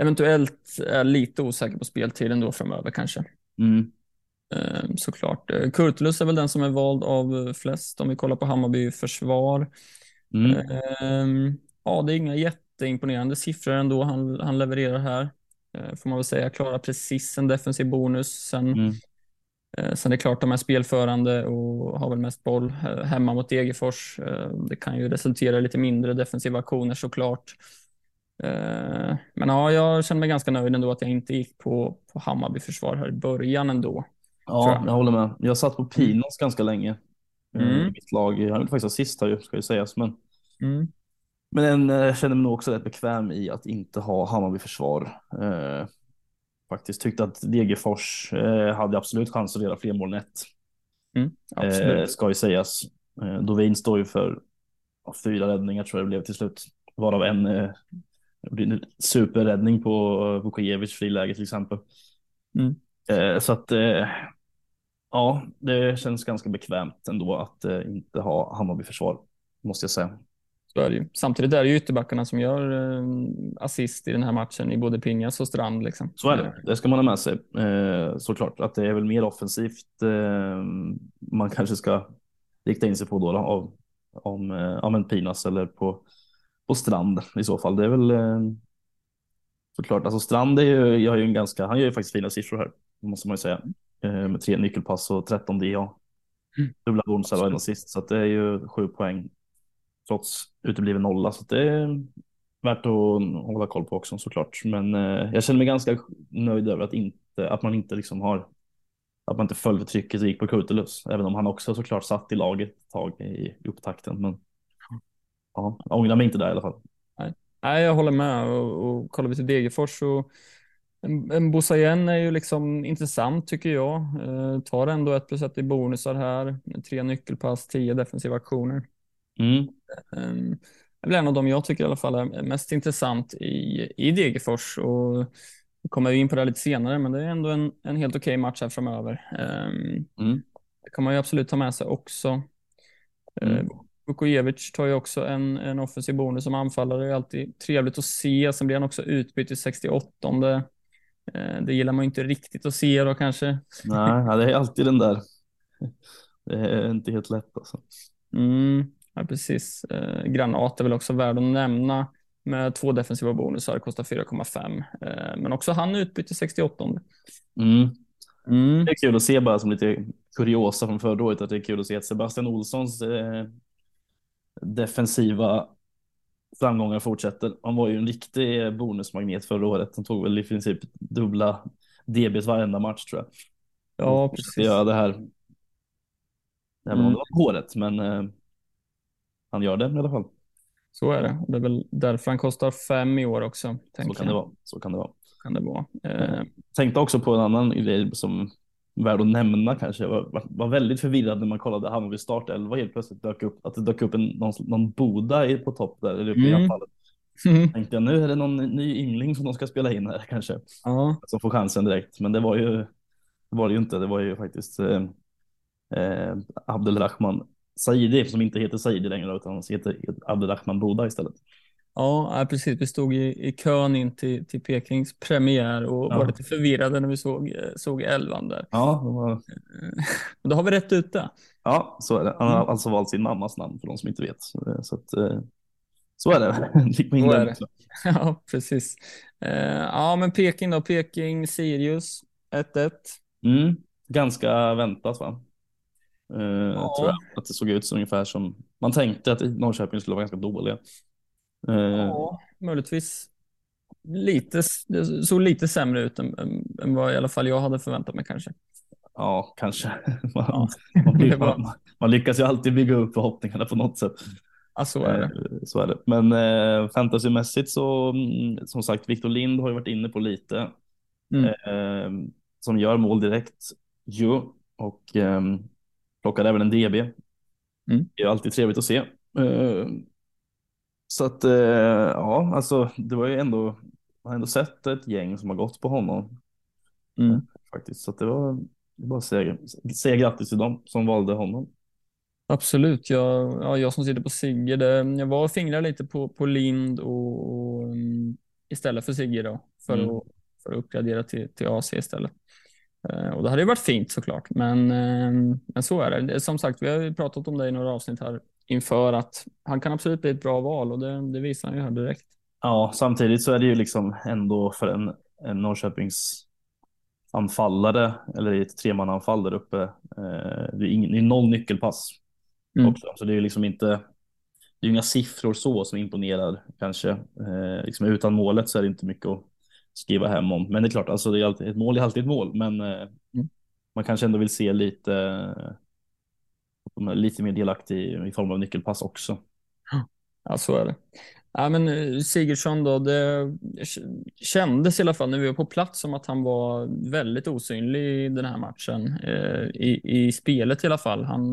eventuellt är lite osäker på speltiden då framöver kanske. Mm, Eh, såklart. Kurtulus är väl den som är vald av flest om vi kollar på Hammarby försvar. mm, Eh, ja, det är inga jätteimponerande siffror ändå han, han levererar här. Eh, får man väl säga. Klarar precis en defensiv bonus. Sen, mm, eh, sen är det klart de är spelförande och har väl mest boll eh, hemma mot Degerfors. Eh, det kan ju resultera i lite mindre defensiva aktioner såklart. Eh, men ja, jag känner mig ganska nöjd ändå att jag inte gick på, på Hammarby försvar här i början ändå. Ja, jag. jag håller med. Jag satt på Pinos ganska länge. eh, Mm. Mitt lag. Han gjorde faktiskt assist här ska ju sägas. Men, Mm. men en, eh, känner mig nog också rätt bekväm i att inte ha Hammarby försvar. Eh, faktiskt tyckte att Degerfors eh, hade absolut chans att göra fler mål än ett. Mm. Eh, ska ju sägas. Eh, Dovin står ju för fyra räddningar tror jag det blev till slut. Varav en eh, gjorde en superräddning på Vukojevic friläge till exempel. Mm. Eh, så att eh, ja, det känns ganska bekvämt ändå att eh, inte ha Hammarby försvar, måste jag säga. Så är det ju. Samtidigt är det ju ytterbackarna som gör eh, assist i den här matchen i både Pinjas och Strand. Liksom. Så är det, det ska man ha med sig eh, såklart. Att det är väl mer offensivt eh, man kanske ska rikta in sig på då, då av, om ja, men Pinas eller på, på Strand i så fall. Det är väl eh, såklart, alltså Strand är ju, jag har ju en ganska, han gör ju faktiskt fina siffror här, måste man ju säga. Eh, med tre nyckelpass och 13 DA. Mm. Dubbla bonusar och en assist, så det är ju sju poäng trots utebliven nolla. Så det är värt att hålla koll på också såklart. Men eh, jag känner mig ganska nöjd över att, inte, att man inte liksom har att man inte för trycket och gick på Kurtulus. Även om han också såklart satt i laget ett tag i, i upptakten. Men ja, jag ångrar mig inte där i alla fall. Nej, jag håller med. Och, och kollar vi till Degerfors så en, en Bosayen är ju liksom intressant tycker jag. Eh, tar ändå ett plus ett i bonusar här. Tre nyckelpass, tio defensiva aktioner. Mm, Eh, det är väl en av dem jag tycker i alla fall är mest intressant i, i Degerfors. Och vi kommer ju in på det lite senare, men det är ändå en, en helt okej match här framöver. Eh, mm, det kan man ju absolut ta med sig också. Mm. Vukojevic tar ju också en, en offensiv bonus som anfallare. Det är alltid trevligt att se. Sen blir han också utbytt i 68. Eh, det gillar man inte riktigt att se då kanske. Nej, det är alltid den där. Det är inte helt lätt alltså. Mm, ja, precis. Eh, Granat är väl också värd att nämna med två defensiva bonusar, kostar 4,5. Eh, men också han utbytt i 68. Mm. Mm. Det är kul att se bara som lite kuriosa från förra året att det är kul att se att Sebastian Olssons eh, defensiva framgångar fortsätter. Han var ju en riktig bonusmagnet förra året. Han tog väl i princip dubbla DBs varenda match tror jag. Ja, precis. Göra det här. Även om mm. det var håret, men eh, han gör det i alla fall. Så är det. Det är väl därför han kostar fem i år också. Så kan, det vara. så kan det vara. Kan det vara. Eh. Tänkte också på en annan grej som värd att nämna kanske. Jag var, var väldigt förvirrad när man kollade Hammarby startelva helt plötsligt dök upp att det dök upp en, någon, någon Boda på topp där eller uppe mm. i anfallet. Mm. Tänkte jag nu är det någon ny yngling som de ska spela in här kanske. Ja. Som får chansen direkt. Men det var ju, det var det ju inte. Det var ju faktiskt eh, eh, Abdelrahman Saidi som inte heter Saidi längre utan heter Abdelrahman Boda istället. Ja, precis. Vi stod i, i kön in till, till Pekings premiär och ja. var lite förvirrade när vi såg, såg elvan där. Ja, var... då har vi rätt ut det. Ja, så är det. Han har mm. alltså valt sin mammas namn för de som inte vet. Så, att, eh, så är det. så är det. Ja, precis. Eh, ja, men Peking då. Peking, Sirius 1-1. Mm, ganska väntat va? Uh, ja. tror jag. Att det såg ut som ungefär som man tänkte att Norrköping skulle vara ganska dåliga. Uh, ja, möjligtvis lite, det såg lite sämre ut än, än, vad i alla fall jag hade förväntat mig kanske. Ja, kanske. Man, ja. man, man, man, lyckas ju alltid bygga upp förhoppningarna på något sätt. Ja, så är det. Eh, så är det. Men eh, fantasymässigt så, mm, som sagt, Victor Lind har ju varit inne på lite. Mm. Eh, som gör mål direkt ju och eh, plockar även en DB. Mm. Det är alltid trevligt att se. Eh, så att eh, ja, alltså det var ju ändå, man har ändå sett ett gäng som har gått på honom. Mm. Eh, faktiskt, så att det var det bara säga, säga grattis till dem som valde honom. Absolut, jag, ja, jag som sitter på Sigge, det, jag var och fingrade lite på, på Lind och, och um, istället för Sigge då, för, mm. att, för att uppgradera till, till AC istället. Uh, och det hade ju varit fint såklart, men, uh, men så är det. Som sagt, vi har ju pratat om det i några avsnitt här inför att han kan absolut bli ett bra val och det, det visar han ju här direkt. Ja, samtidigt så är det ju liksom ändå för en, en Norrköpings anfallare eller i ett tremananfall där uppe. Eh, det, är ingen, det är noll nyckelpass mm. också, så det är liksom inte. Det är inga siffror så som imponerar kanske. Eh, liksom utan målet så är det inte mycket att skriva hem om. Men det är klart, alltså det är alltid, ett mål är alltid ett mål, men eh, mm. man kanske ändå vill se lite lite mer delaktig i form av nyckelpass också. Ja, så är det. Ja, men eh, Sigurdsson då, det kändes i alla fall när vi var på plats som att han var väldigt osynlig i den här matchen. Eh, I, i spelet i alla fall. Han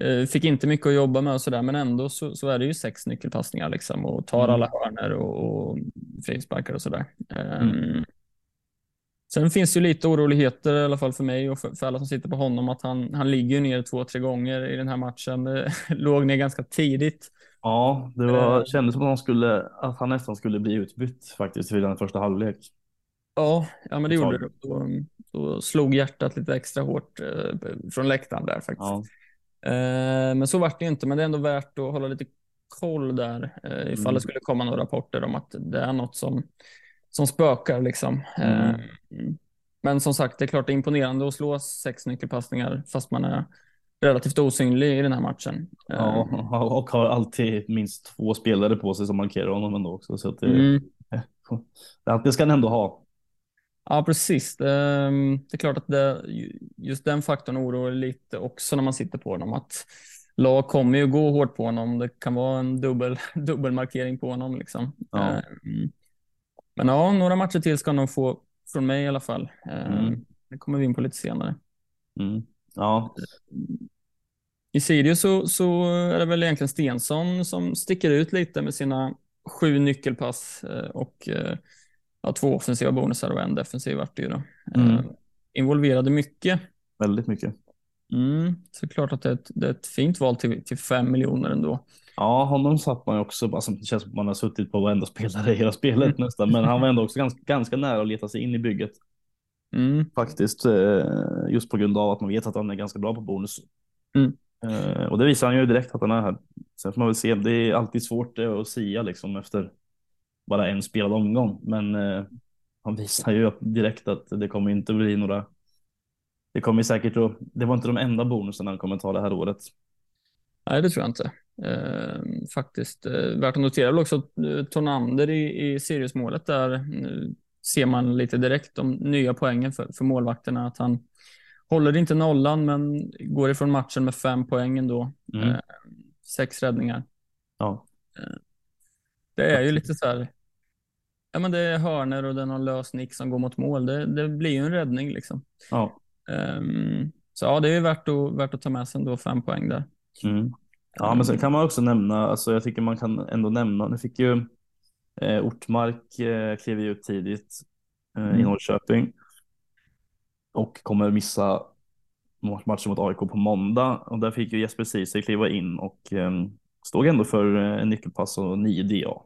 eh, fick inte mycket att jobba med och sådär, men ändå så, så, är det ju sex nyckelpassningar liksom och tar mm. alla hörner och, och frisparkar och sådär. Mm. Sen finns det ju lite oroligheter i alla fall för mig och för, för alla som sitter på honom att han, han ligger ner två, tre gånger i den här matchen. Låg ner ganska tidigt. Ja, det var, eh. kändes som att han, skulle, att han nästan skulle bli utbytt faktiskt vid den första halvlek. Ja, ja men det gjorde det. Då, då slog hjärtat lite extra hårt eh, från läktaren där faktiskt. Ja. Eh, men så vart det inte, men det är ändå värt att hålla lite koll där eh, ifall mm. det skulle komma några rapporter om att det är något som som spökar liksom. Mm. Eh, men som sagt, det är klart det är imponerande att slå sex nyckelpassningar fast man är relativt osynlig i den här matchen. Ja, eh, och har alltid minst två spelare på sig som markerar honom ändå också. Så det, mm. det ska han ändå ha. Ja, precis. Det, det är klart att det, just den faktorn oroar lite också när man sitter på honom. Att lag kommer ju gå hårt på honom. Det kan vara en dubbel, dubbelmarkering på honom. Liksom. Ja. Um, men ja, några matcher till ska de få från mig i alla fall. Eh, mm. Det kommer vi in på lite senare. Mm. Ja. I Sirius så, så är det väl egentligen Stensson som sticker ut lite med sina sju nyckelpass eh, och eh, ja, två offensiva bonusar och en defensiv vart det ju då. Mm. Involverade mycket. Väldigt mycket. Mm, så klart att det är ett, det är ett fint val till, till fem miljoner ändå. Ja, honom satt man ju också, alltså, det känns som att man har suttit på varenda spelare i hela spelet Mm. nästan, men han var ändå också ganska, ganska nära att leta sig in i bygget Mm, faktiskt, eh, just på grund av att man vet att han är ganska bra på bonus. Mm. Eh, och det visar han ju direkt att han är här. Sen får man väl se, det är alltid svårt eh, att sia liksom efter bara en spelad omgång, men han visar ju direkt att det kommer inte bli några det kommer säkert att, det var inte de enda bonusarna han kommer ta det här året. nej, det tror jag inte. Eh, faktiskt. Eh, värt att notera väl också eh, Tornander i, i Sirius-målet där ser man lite direkt de nya poängen för, för målvakterna. Att han håller inte nollan men går ifrån matchen med fem poäng ändå. Mm. Eh, sex räddningar. Ja. Det är ju lite så här. Ja, men det är hörner och det är någon lös nick som går mot mål. Det, det blir ju en räddning liksom. Ja. Ehm, så ja, det är ju värt att, värt att ta med sig ändå fem poäng där. Mm. Ja, men sen kan man också nämna, alltså jag tycker man kan ändå nämna, nu fick ju eh, Ortmark eh, klev ut tidigt eh, i Mm. Norrköping och kommer missa matchen mot AIK på måndag och där fick ju Jesper Ceesay kliva in och eh, stod ändå för eh, en nyckelpass och 9 DA.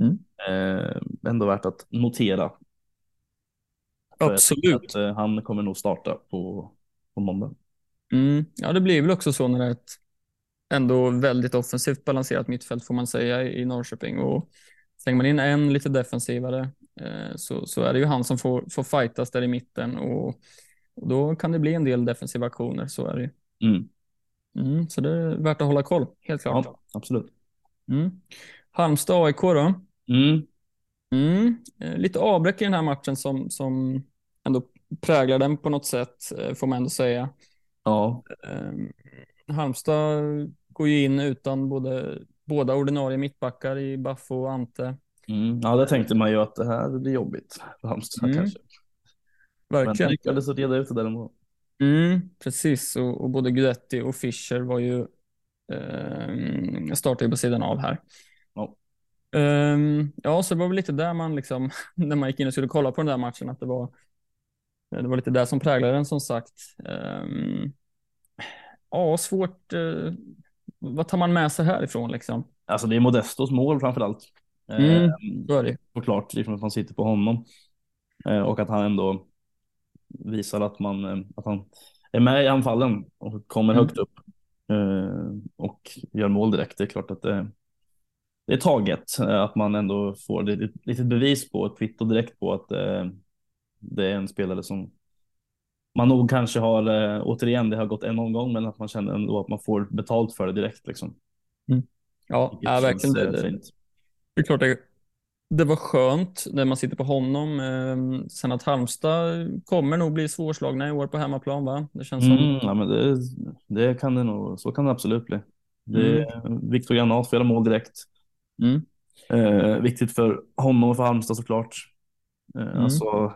Mm. Eh, ändå värt att notera. Absolut. Att, eh, han kommer nog starta på, på måndag. Mm. Ja, det blir väl också så när det är ett ändå väldigt offensivt balanserat mittfält får man säga i Norrköping. Och slänger man in en lite defensivare eh, så, så är det ju han som får, får fightas där i mitten och, och då kan det bli en del defensiva aktioner. Så är det ju. Mm. Mm, så det är värt att hålla koll, helt klart. Ja, absolut. Mm. Halmstad AIK då? Mm. Mm. Eh, Lite avbräck i den här matchen som, som ändå präglar den på något sätt, eh, får man ändå säga. Ja, Eh, Halmstad går ju in utan både, båda ordinarie mittbackar i Baffo och Ante. mm. ja, där tänkte man ju att det här blir jobbigt för Halmstad Mm. kanske. Men Verkligen. lyckades att reda ut det där ändå. Mm, precis, och, och både Guidetti och Fischer var ju eh, startade ju på sidan av här. Ja. Ehm, ja, så det var väl lite där man liksom, när man gick in och skulle kolla på den där matchen, att det var, det var lite där som präglade den som sagt. Ehm, ja, svårt. eh, vad tar man med sig härifrån liksom? Alltså det är Modestos mål framför allt. Mm. Eh, Så är det såklart, liksom att man sitter på honom. Eh, och att han ändå visar att, man, eh, att han är med i anfallen och kommer Mm. högt upp. Och gör mål direkt. Det är klart att det, det är taget. Att man ändå får ett litet- bevis på, ett kvitto direkt på att det är en spelare som man nog kanske har, eh, återigen, det har gått en omgång, men att man känner ändå att man får betalt för det direkt. Liksom. Ja, Vilket ja känns, verkligen. Det, eh, det, fint. det är klart det, det var skönt när man sitter på honom. Ehm, sen att Halmstad kommer nog bli svårslagna i år på hemmaplan, va? Det känns som. Mm, ja, men det, det kan det nog, så kan det absolut bli. Det, Viktor Granat får göra mål direkt. Mm. Eh, viktigt för honom och för Halmstad såklart. Eh, Mm. Alltså,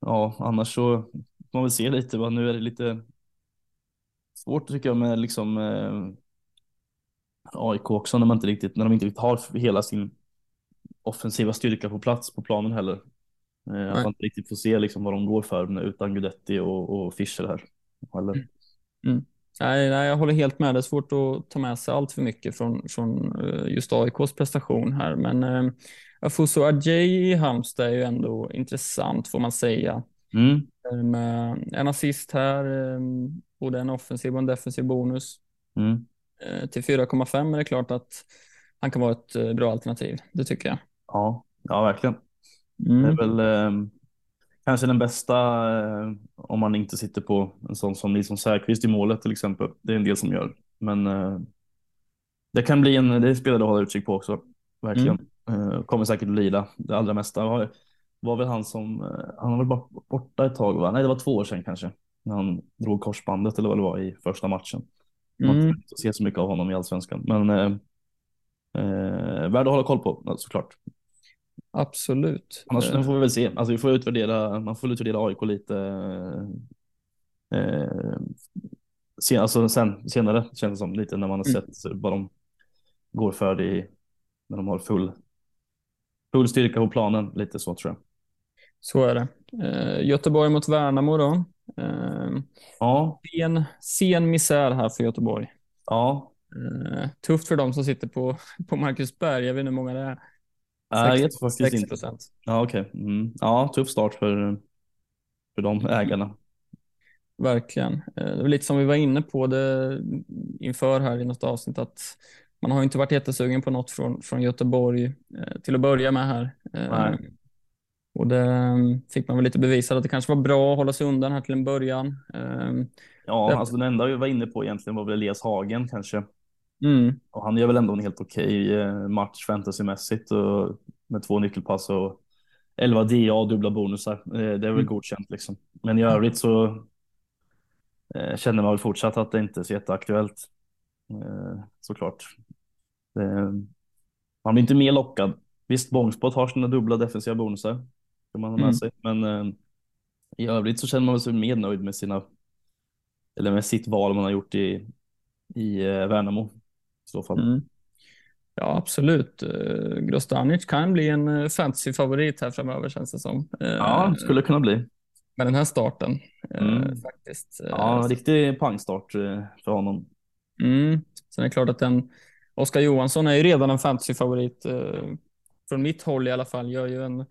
ja, annars så får man väl se lite. Va? Nu är det lite svårt tycker jag med liksom eh, AIK också när man inte riktigt, när de inte riktigt har hela sin offensiva styrka på plats på planen heller. Eh, att man inte riktigt får se liksom vad de går för utan Gudetti och, och Fischer här. Eller, Nej, nej, jag håller helt med. Det är svårt att ta med sig allt för mycket från, från eh, just AIKs prestation här. Men eh, Afuso Adjei i Halmstad är ju ändå intressant får man säga. Mm, Med en assist här, eh, både en offensiv och en defensiv bonus. mm. Eh, Till 4,5 är det klart att han kan vara ett eh, bra alternativ. Det tycker jag. Ja, ja, verkligen. Det är Mm. väl eh, kanske den bästa eh, om man inte sitter på en sån som Nilsson Säfqvist i målet till exempel. Det är en del som gör. Men eh, det kan bli en, det spelare att hålla utkik på också. Verkligen. Eh, kommer säkert att lira det allra mesta. Var, väl han som, eh, han var väl bara borta ett tag va? Nej det var två år sedan kanske. När han drog korsbandet eller vad det var i första matchen. Man Mm. inte se så mycket av honom i allsvenskan. Men eh, eh, värd att hålla koll på såklart. Absolut. Annars Eh, får vi väl se. Alltså vi får utvärdera, man får utvärdera AIK lite eh, sen, alltså sen, senare känns det som lite när man har Mm. sett vad de går för i, när de har full, full styrka på planen. Lite så tror jag. Så är det. Eh, Göteborg mot Värnamo då. Eh, Ja, sen, sen misär här för Göteborg. ja. Eh, tufft för dem som sitter på, på Marcusberg. Jag vet inte hur många det är. Jag vet faktiskt 6 inte. procent. Ja, okej. Mm. Ja, tuff start för, för de ägarna. Verkligen. Eh, Det var lite som vi var inne på det inför här i något avsnitt att man har inte varit jättesugen på något från, från Göteborg eh, till att börja med här. Eh, Nej. Och det mm, fick man väl lite bevisat att det kanske var bra att hålla sig undan här till en början. Eh, Ja, Det- alltså den enda vi var inne på egentligen var väl Elias Hagen kanske. Mm, Och han gör väl ändå en helt okej eh, match fantasymässigt och med två nyckelpass och 11 DA och dubbla bonusar. Eh, Det är väl Mm. godkänt liksom. Men i övrigt så eh, känner man väl fortsatt att det inte är så jätteaktuellt. Såklart. Det, man blir inte mer lockad. Visst, Bångspot har sina dubbla defensiva bonusar. Kan man ha med Mm. sig. Men eh, i övrigt så känner man sig mer nöjd med sina eller med sitt val man har gjort i, i eh, Värnamo. I så fall. mm. Ja, absolut. Uh, Grostanic kan bli en uh, fantasyfavorit här framöver känns det som. Eh, Ja, skulle kunna bli. Med den här starten eh, Mm. faktiskt. Eh, Ja, en riktig pangstart eh, för honom. Mm. Sen är det klart att den Oskar Johansson är ju redan en fantasyfavorit. Eh, från mitt håll i alla fall. Gör ju en,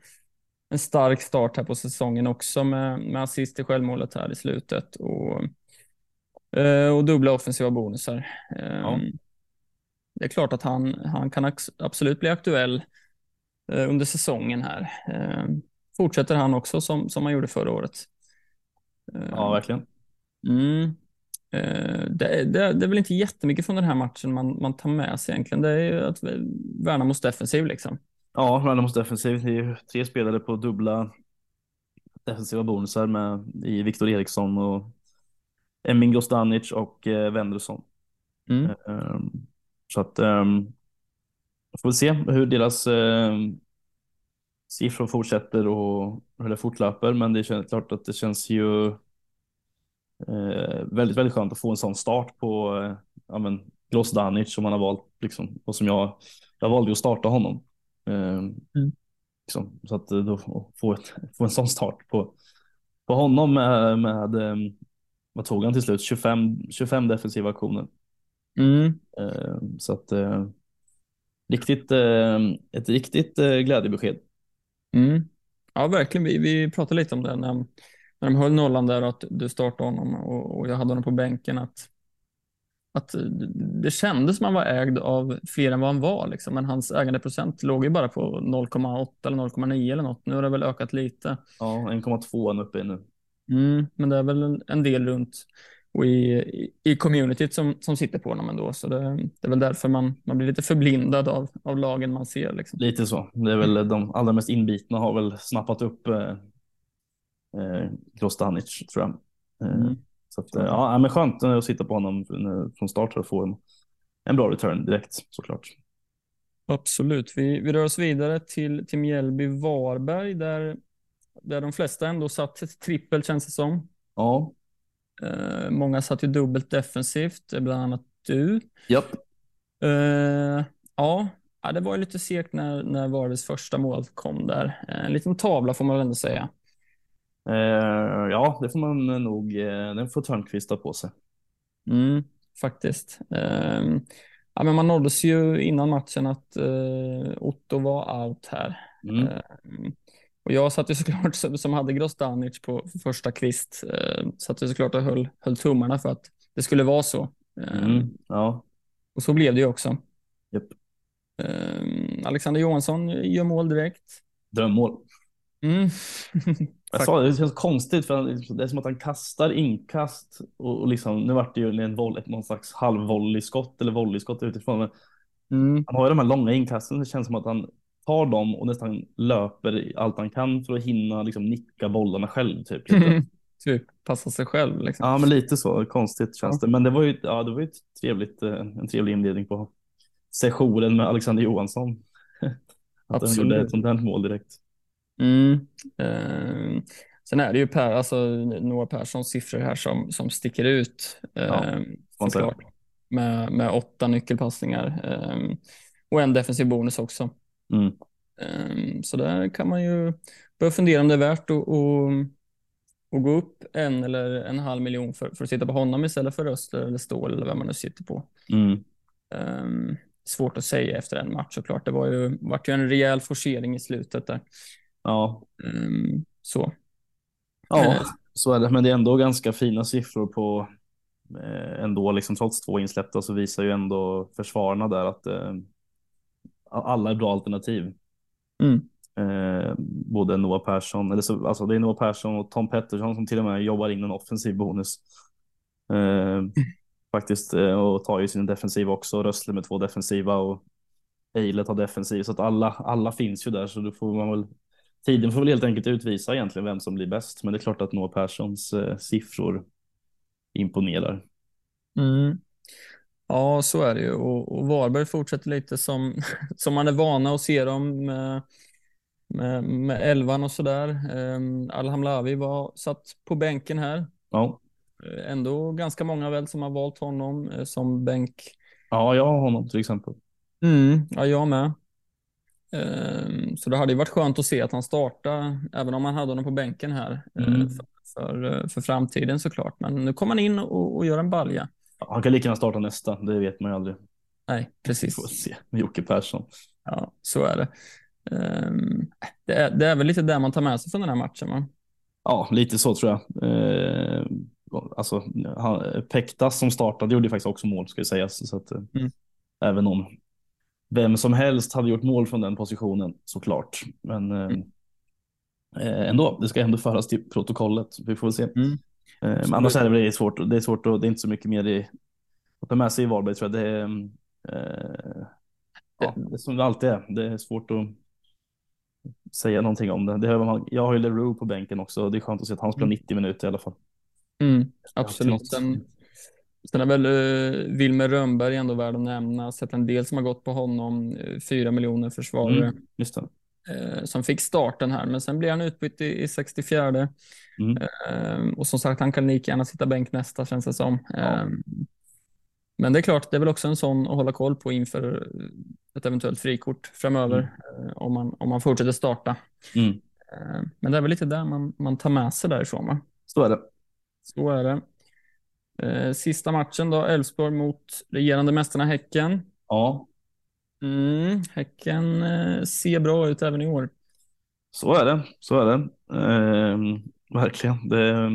en stark start här på säsongen också med, med assist i självmålet här i slutet. Och, eh, och dubbla offensiva bonusar. Ja. Det är klart att han, han kan absolut bli aktuell eh, under säsongen här. Eh, fortsätter han också som, som han gjorde förra året. Eh, Ja, verkligen. Mm. Eh, Det, det, det är väl inte jättemycket från den här matchen man, man tar med sig egentligen. Det är ju att Värnamos defensiv liksom. Ja, Värnamos defensiv. Det är ju tre spelare på dubbla defensiva bonusar med i Viktor Eriksson och Emin Gostanic och eh, Wendersson. Mm. Ehm, så att um, får väl se hur deras um, siffror fortsätter och hur det fortlöper. Men det känns klart att det känns ju eh, väldigt, väldigt skönt att få en sån start på eh, ja, men, Grosdanic som man har valt liksom, och som jag, jag valde att starta honom. Ehm, liksom, så att eh, då få, ett, få en sån start på, på honom med, med ehm, vad tog han till slut? 25, 25 defensiva aktioner. Mm. Eh, Så att eh, riktigt, eh, ett riktigt eh, glädjebesked. Mm. Ja, verkligen. Vi, vi pratade lite om det när, när de höll nollan där och att du startade honom och, och jag hade honom på bänken. Att, att det kändes som han var ägd av fler än vad han var. Liksom. Men hans ägandeprocent låg ju bara på 0,8 eller 0,9 eller något. Nu har det väl ökat lite. Ja, 1,2 är han uppe i nu. Mm, men det är väl en, del runt och i, i, i communityt som, som sitter på honom ändå. Så det, det är väl därför man, man blir lite förblindad av, av lagen man ser. Liksom. Lite så. Det är väl de allra mest inbitna har väl snappat upp eh, eh, Grostanic tror jag. Eh, Mm. Så att, eh, ja, men skönt att sitta på honom eh, från start och få en, en bra return direkt såklart. Absolut. Vi, vi rör oss vidare till, till Mjällby-Varberg där, där de flesta ändå satt ett trippel känns det som. Ja, Eh, många satt ju dubbelt defensivt, bland annat du. japp. Eh, ja, ja, det var ju lite segt när, när Varbergs första mål kom där. Eh, en liten tavla får man väl ändå säga. Eh, ja, det får man nog. Eh, den får Törnqvist ta på sig. Mm, faktiskt. Ehm, ja, men man nåddes ju innan matchen att eh, Otto var out här. Mm. Ehm, och jag satt ju såklart, som som hade Grostanic på första kvist, eh, satt ju såklart och höll, höll tummarna för att det skulle vara så. Ehm, Mm. Ja, Och så blev det ju också. Japp. Ehm, Alexander Johansson gör mål direkt. drömmål. Mm. Jag sa det, det känns konstigt för han, det är som att han kastar inkast och, och liksom, nu vart det ju en volley, någon slags halvvolleyskott eller volleyskott utifrån. Men Mm. han har ju de här långa inkasten, det känns som att han tar dem och nästan löper allt han kan för att hinna liksom nicka bollarna själv. Typ. lite. typ passa sig själv. Liksom. Ja, men lite så konstigt känns Ja. det. Men det var ju, ja, det var ju ett trevligt, eh, en trevlig inledning på sessionen med Alexander Johansson. att han gjorde Absolut. ett sånt här mål direkt. Mm. Ehm, sen är det ju per, alltså, Noah Perssons siffror här som, som sticker ut. Ja, ehm, såklart. Med, med åtta nyckelpassningar ehm, och en defensiv bonus också. Mm. Ehm, så där kan man ju börja fundera om det är värt att, att gå upp en eller en halv miljon för, för att sitta på honom istället för Röster eller Ståhl eller vem man nu sitter på. Mm. Um, svårt att säga efter en match såklart. Det var ju, vart ju en rejäl forcering i slutet där. Ja. Um, så. Ja, Eh. så är det. Men det är ändå ganska fina siffror på eh, ändå, liksom trots två insläppta så visar ju ändå försvararna där att eh, alla är bra alternativ. Mm. Eh, både Noah Persson, eller så, alltså det är Noah Persson och Tom Pettersson som till och med jobbar in en offensiv bonus. Eh, faktiskt, eh, och tar ju sin defensiv också, Rössle med två defensiva och Eilert har defensiv, så att alla, alla finns ju där, så då får man väl Tiden får väl helt enkelt utvisa egentligen vem som blir bäst, men det är klart att Noah Perssons eh, siffror imponerar. Mm. Ja, så är det ju. Och, och Varberg fortsätter lite som, som man är vana att se dem med, med, med elvan och sådär. Um, Alhamlavi var satt på bänken här. Ja, Eh, Ändå ganska många väl som har valt honom eh, som bänk. ja, jag har honom till exempel. Mm, ja, jag med. Um, så det hade ju varit skönt att se att han startade, även om han hade honom på bänken här, eh, Mm. för, för, eh, för framtiden såklart. Men nu kommer han in och, och gör en balja. Han kan lika gärna starta nästa, det vet man ju aldrig. Nej, precis. Vi får se med Jocke Persson. Ja, så är det. Ehm, det, är, det är väl lite där man tar med sig från den här matchen. Va? Ja, lite så tror jag. Eh, alltså, Pektas som startade gjorde faktiskt också mål ska ju sägas. Så att, Mm. Även om vem som helst hade gjort mål från den positionen såklart. Men eh, Mm. eh, ändå, det ska ändå föras till protokollet. Vi får väl se. Mm. Eh, men annars är det, väl svårt. Det är svårt och det är inte så mycket mer i, att ta med sig i Varberg tror jag. Det är, eh, ja, det är som det alltid är. Det är svårt att säga någonting om det. det har jag har ju Leroux på bänken också. Det är skönt att se att han spelar Mm. 90 minuter i alla fall. Mm, absolut. Sen, är väl uh, Wilmer Rönnberg ändå värd att nämna. Sett en del som har gått på honom. Uh, Fyra miljoner försvarare Mm, just det. eh, som fick starten här. Men sen blir han utbytt i, i 64. Mm. Eh, och som sagt, han kan lika gärna sitta bänk nästa känns det som. Ja. Eh, men det är klart, det är väl också en sån att hålla koll på inför ett eventuellt frikort framöver. eh, om, man, om man fortsätter starta. Mm. Eh, men det är väl lite där man, man tar med sig därifrån. Va? Så är det. Så är det. Eh, Sista matchen då, Elfsborg mot regerande mästarna Häcken. Ja, Mm, häcken eh, ser bra ut även i år. så är det. Så är det. Ehm, verkligen. Det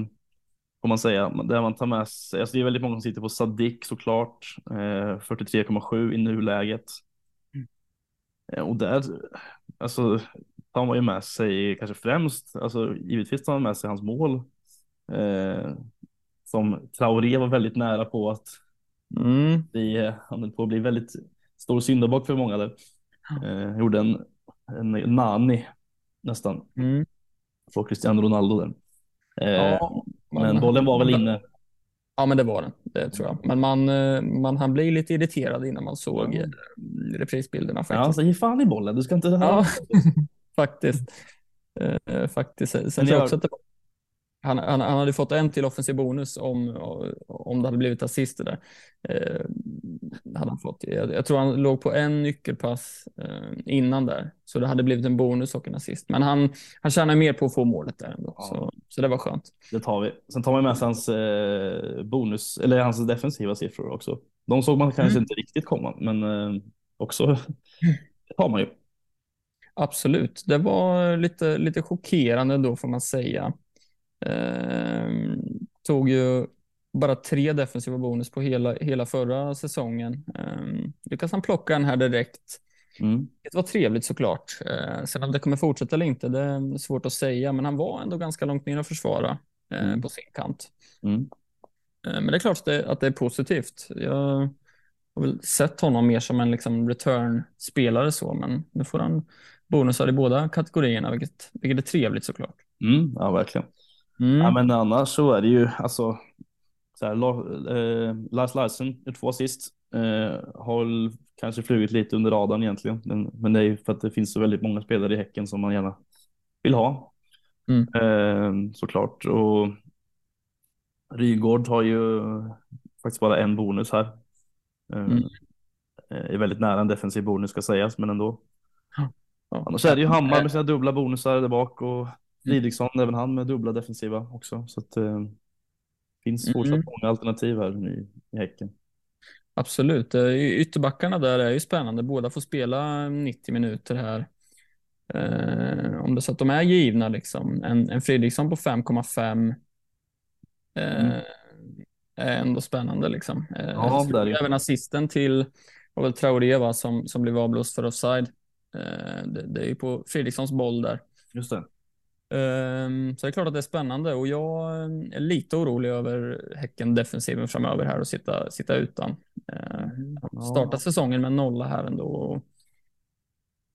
får man säga. Det man tar med sig. Alltså det är väldigt många som sitter på Sadik såklart. Eh, 43,7 i nuläget. Eh, och där, alltså tar man ju med sig kanske främst, alltså givetvis tar man med sig hans mål. Som Traoré var väldigt nära på att Mm, bli, han höll på att bli väldigt stor syndabock för många där. Eh, gjorde en, en nani nästan mm. på Cristiano Ronaldo där. Eh, Ja, men bollen var väl inne. Ja, men det var den. Det tror jag. Men man, eh, man han blev lite irriterad innan man såg Ja. eh, reprisbilderna Ja, faktiskt. så ge fan i bollen, du ska inte... Ja, faktiskt. Eh, faktiskt. Sen Men jag jag- också att det, han, han, han hade fått en till offensiv bonus om, om det hade blivit assister där. Eh, hade han fått. Jag, jag tror han låg på en nyckelpass eh, innan där, så det hade blivit en bonus och en assist. Men han, han tjänar mer på att få målet där ändå, Ja. så, så det var skönt. Det tar vi. Sen tar man med sig hans eh, bonus, eller hans defensiva siffror också. De såg man kanske Mm. inte riktigt komma, men eh, också det tar man ju. Absolut, det var lite, lite chockerande då får man säga. Ehm, tog ju bara tre defensiva bonus på hela, hela förra säsongen. Ehm, lyckas han plocka den här direkt. Mm. Det var trevligt såklart. Ehm, sen om det kommer fortsätta eller inte, det är svårt att säga, men han var ändå ganska långt ner att försvara eh, Mm. på sin kant. Mm. Ehm, men det är klart att det, att det är positivt. Jag har väl sett honom mer som en liksom return-spelare så, men nu får han bonusar i båda kategorierna, vilket, vilket är trevligt såklart. Mm. Ja, verkligen. Mm. Ja, men annars så är det ju alltså. Så här, eh, Lars Larsen är två assist. Eh, har kanske flugit lite under radarn egentligen. Men, men det är ju för att det finns så väldigt många spelare i Häcken som man gärna vill ha. Mm. Eh, såklart. Och Rygård har ju faktiskt bara en bonus här. Eh, Mm. Är väldigt nära en defensiv bonus ska sägas, men ändå. Ja. Annars är det ju Hammar med sina dubbla bonusar där bak och Fridriksson, även han med dubbla defensiva också. Så att eh, finns fortsatt Mm. många alternativ här i, i Häcken. Absolut. Eh, Ytterbackarna där är ju spännande. Båda får spela 90 minuter här. Eh, om det så att de är givna liksom. En, en Fredriksson på 5,5 eh, Mm. är ändå spännande liksom. Eh, Ja, så det är det. Även assisten till var väl Traoré va, som, som blev avblåst för offside. Eh, det, det är ju på Fredrikssons boll där. Just det. Ehm, Så det är klart att det är spännande och jag eh, är lite orolig över Häcken defensiven framöver här och sitta, sitta utan. Ehm, Ja. Starta säsongen med nolla här ändå. Och,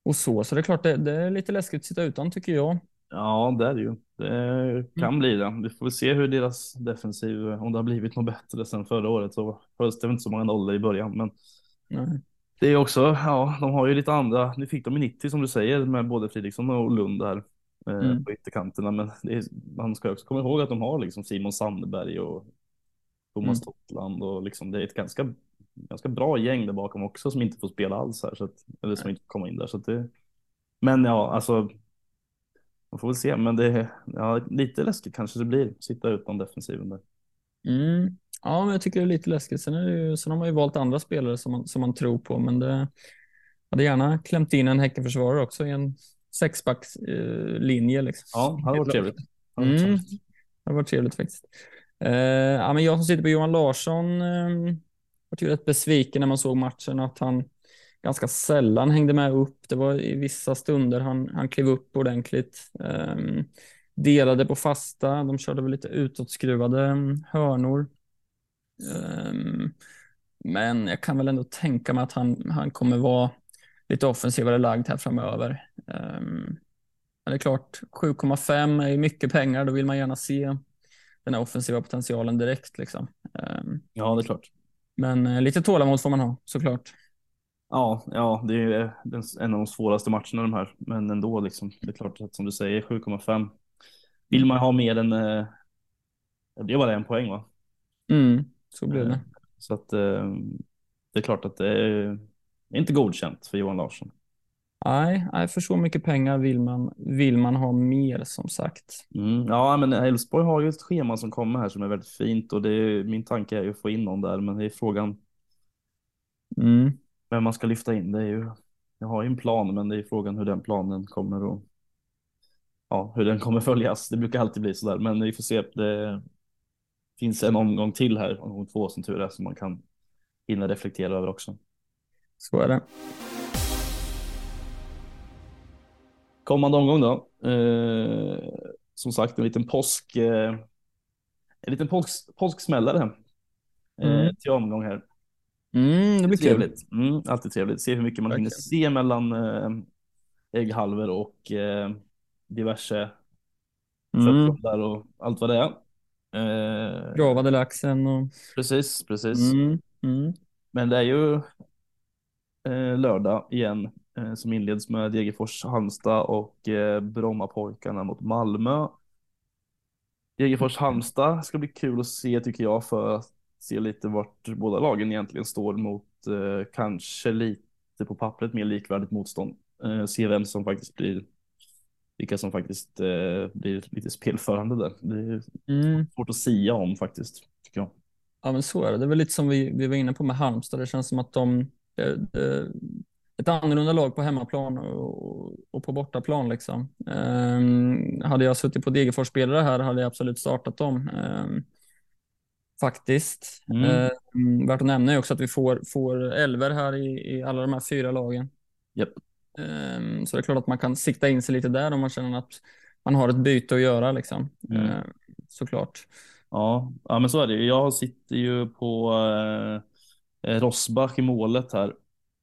och så, så det är klart det, det är lite läskigt att sitta utan tycker jag. Ja, det är det ju. Det kan Mm. bli det. Vi får väl se hur deras defensiv, om det har blivit något bättre sen förra året. Så hölls det inte så många nollor i början, men Nej. det är också, ja, de har ju lite andra. Nu fick de i 90 som du säger med både Fridriksson och Lund där Mm. på ytterkanterna, men är, man ska också komma ihåg att de har liksom Simon Sandberg och Thomas Mm. Totland och liksom det är ett ganska, ganska bra gäng där bakom också som inte får spela alls här, så att, eller som inte får komma in där. Så det, men ja, alltså man får väl se, men det är ja, lite läskigt kanske det blir. Sitta utan defensiven där. Mm. Ja, men jag tycker det är lite läskigt. Sen, är ju, sen har man ju valt andra spelare som man, som man tror på, men det hade gärna klämt in en Häckenförsvarare också i en sexbackslinje. Eh, linje, liksom. Ja, det hade varit trevligt. Hade Mm. Det har varit trevligt faktiskt. Eh, ja, men jag som sitter på Johan Larsson eh, var ju rätt besviken när man såg matchen att han ganska sällan hängde med upp. Det var i vissa stunder han, han klev upp ordentligt. Eh, delade på fasta. De körde väl lite utåtskruvade mm, hörnor. Eh, men jag kan väl ändå tänka mig att han, han kommer vara lite offensivare lagd här framöver. Eh, men det är klart, 7,5 är ju mycket pengar. Då vill man gärna se den här offensiva potentialen direkt. Liksom. Ehm, Ja, det är klart. Men eh, lite tålamod får man ha såklart. Ja, ja, det är en av de svåraste matcherna de här, men ändå liksom. Det är klart att som du säger 7,5. Vill man ha mer än, eh, det blir bara en poäng va? Mm, så Eh, det. Så att eh, det är klart att det är inte godkänt för Johan Larsson. Nej, nej, för så mycket pengar vill man, vill man ha mer som sagt. Mm, ja, men Elfsborg har ju ett schema som kommer här som är väldigt fint och det är, min tanke är ju att få in någon där, men det är frågan Mm. vem man ska lyfta in. Det är ju, jag har ju en plan, men det är frågan hur den planen kommer och ja, hur den kommer följas. Det brukar alltid bli så där, men vi får se. Det finns en omgång till här, omgång två som tur är, som man kan hinna reflektera över också. Så är det. Kommande omgång då. Eh, som sagt, en liten påsk. Eh, en liten påsk, påsksmällare eh, Mm. till omgång här. Mm, det blir kul. Trevligt. Mm, alltid trevligt. Se hur mycket man hinner se mellan eh, ägghalvor och eh, diverse Mm. och allt vad det är. Eh, Gravade laxen och... precis, precis. Mm. Mm. Men det är ju eh, lördag igen eh, som inleds med Degerfors, Halmstad och eh, Brommapojkarna mot Malmö. Degerfors, Halmstad ska bli kul att se tycker jag för att se lite vart båda lagen egentligen står mot eh, kanske lite på pappret mer likvärdigt motstånd. Eh, se vem som faktiskt blir vilka som faktiskt eh, blir lite spelförande där. Det är Mm. svårt att sia om faktiskt, tycker jag. Ja, men så är det. Det är väl lite som vi, vi var inne på med Halmstad. Det känns som att de ett annorlunda lag på hemmaplan och, och på bortaplan. Liksom. Ehm, hade jag suttit på Degerfors-spelare här hade jag absolut startat dem. Ehm, faktiskt. Mm. Ehm, värt att nämna är också att vi får, får elver här i, i alla de här fyra lagen. Japp. Ehm, så det är klart att man kan sikta in sig lite där om man känner att man har ett byte att göra. Liksom. Mm. Ehm, såklart. Ja, ja, men så är det. Jag sitter ju på eh, Rosbach i målet här.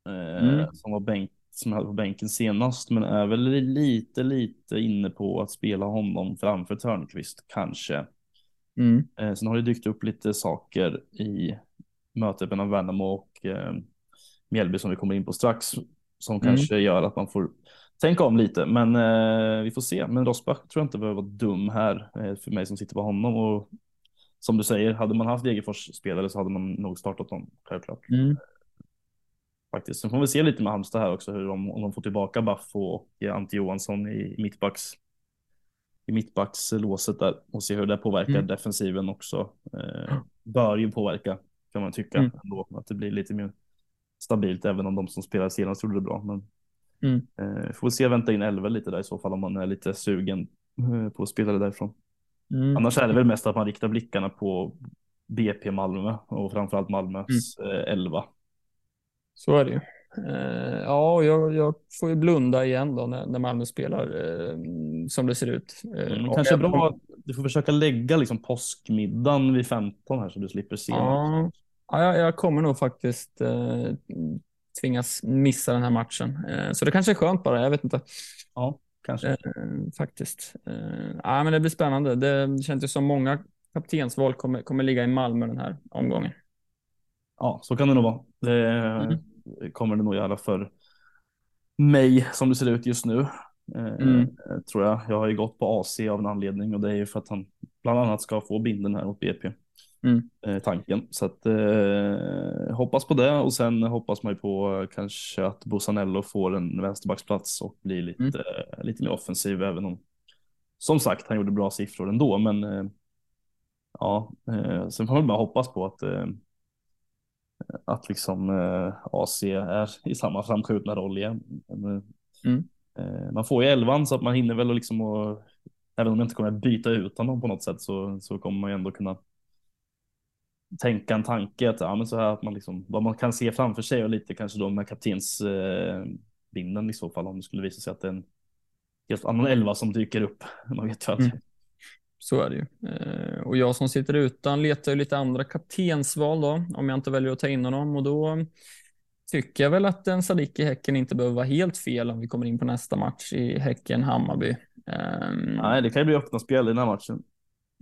Eh, Mm. Som var bänk, som hade på bänken senast, men är väl lite, lite inne på att spela honom framför Törnqvist kanske. Mm. Eh, sen har det dykt upp lite saker i mötet mellan Värnamo och eh, Mjällby som vi kommer in på strax, som Mm. kanske gör att man får tänka om lite, men eh, vi får se. Men Rosbach tror jag inte behöver vara dum här eh, för mig som sitter på honom och som du säger, hade man haft Degerfors spelare så hade man nog startat dem, självklart. Mm. Faktiskt. Sen får vi se lite med Halmstad här också, hur de, om de får tillbaka Baffo och Ante Johansson i mittbacks i mittbackslåset där och se hur det påverkar Mm. defensiven också. Eh, bör ju påverka kan man tycka Mm. ändå, att det blir lite mer stabilt även om de som spelar senast gjorde det bra. Men Mm. eh, får se vänta in 11 lite där i så fall om man är lite sugen eh, på spelare därifrån. Mm. Annars är det väl mest att man riktar blickarna på BP Malmö och framförallt Malmös Mm. eh, 11. Så är det ju. Eh, ja, jag, jag får ju blunda igen då när, när Malmö spelar eh, som det ser ut. Mm, kanske bra att du får försöka lägga liksom påskmiddagen vid 15 här så du slipper se. Ja, ja jag, jag kommer nog faktiskt tvingas missa den här matchen. Så det kanske är skönt bara, jag vet inte. Ja, kanske. Eh, faktiskt. Eh, ja, men det blir spännande. Det känns ju som många kaptensval kommer, kommer ligga i Malmö den här omgången. Ja, så kan det nog vara. Det Mm. kommer det nog göra för mig som det ser ut just nu. Eh, Mm. Tror jag. Jag har ju gått på AC av en anledning och det är ju för att han bland annat ska få binden här mot BP. Mm. Eh, tanken. Så att eh, hoppas på det och sen hoppas man ju på eh, kanske att Bosanello får en vänsterbacksplats och blir lite, Mm. eh, lite mer offensiv även om som sagt han gjorde bra siffror ändå men eh, ja, sen får man bara hoppas på att att liksom AC är i samma framskjutna roll igen. Men, Mm. man får ju elvan så att man hinner väl liksom och även om jag inte kommer att byta ut honom på något sätt så, så kommer man ju ändå kunna tänka en tanke att, ja, men så här att man liksom, vad man kan se framför sig och lite kanske då med kaptens eh, i så fall om det skulle visa sig att det är en helt annan elva som dyker upp. Man vet ju aldrig. Mm. Så är det ju. Eh, och jag som sitter utan letar ju lite andra kaptensval då, om jag inte väljer att ta in honom. Och då tycker jag väl att en Sadiq i Häcken inte behöver vara helt fel om vi kommer in på nästa match i Häcken-Hammarby. Ehm, Nej, det kan ju bli öppna spel i den här matchen.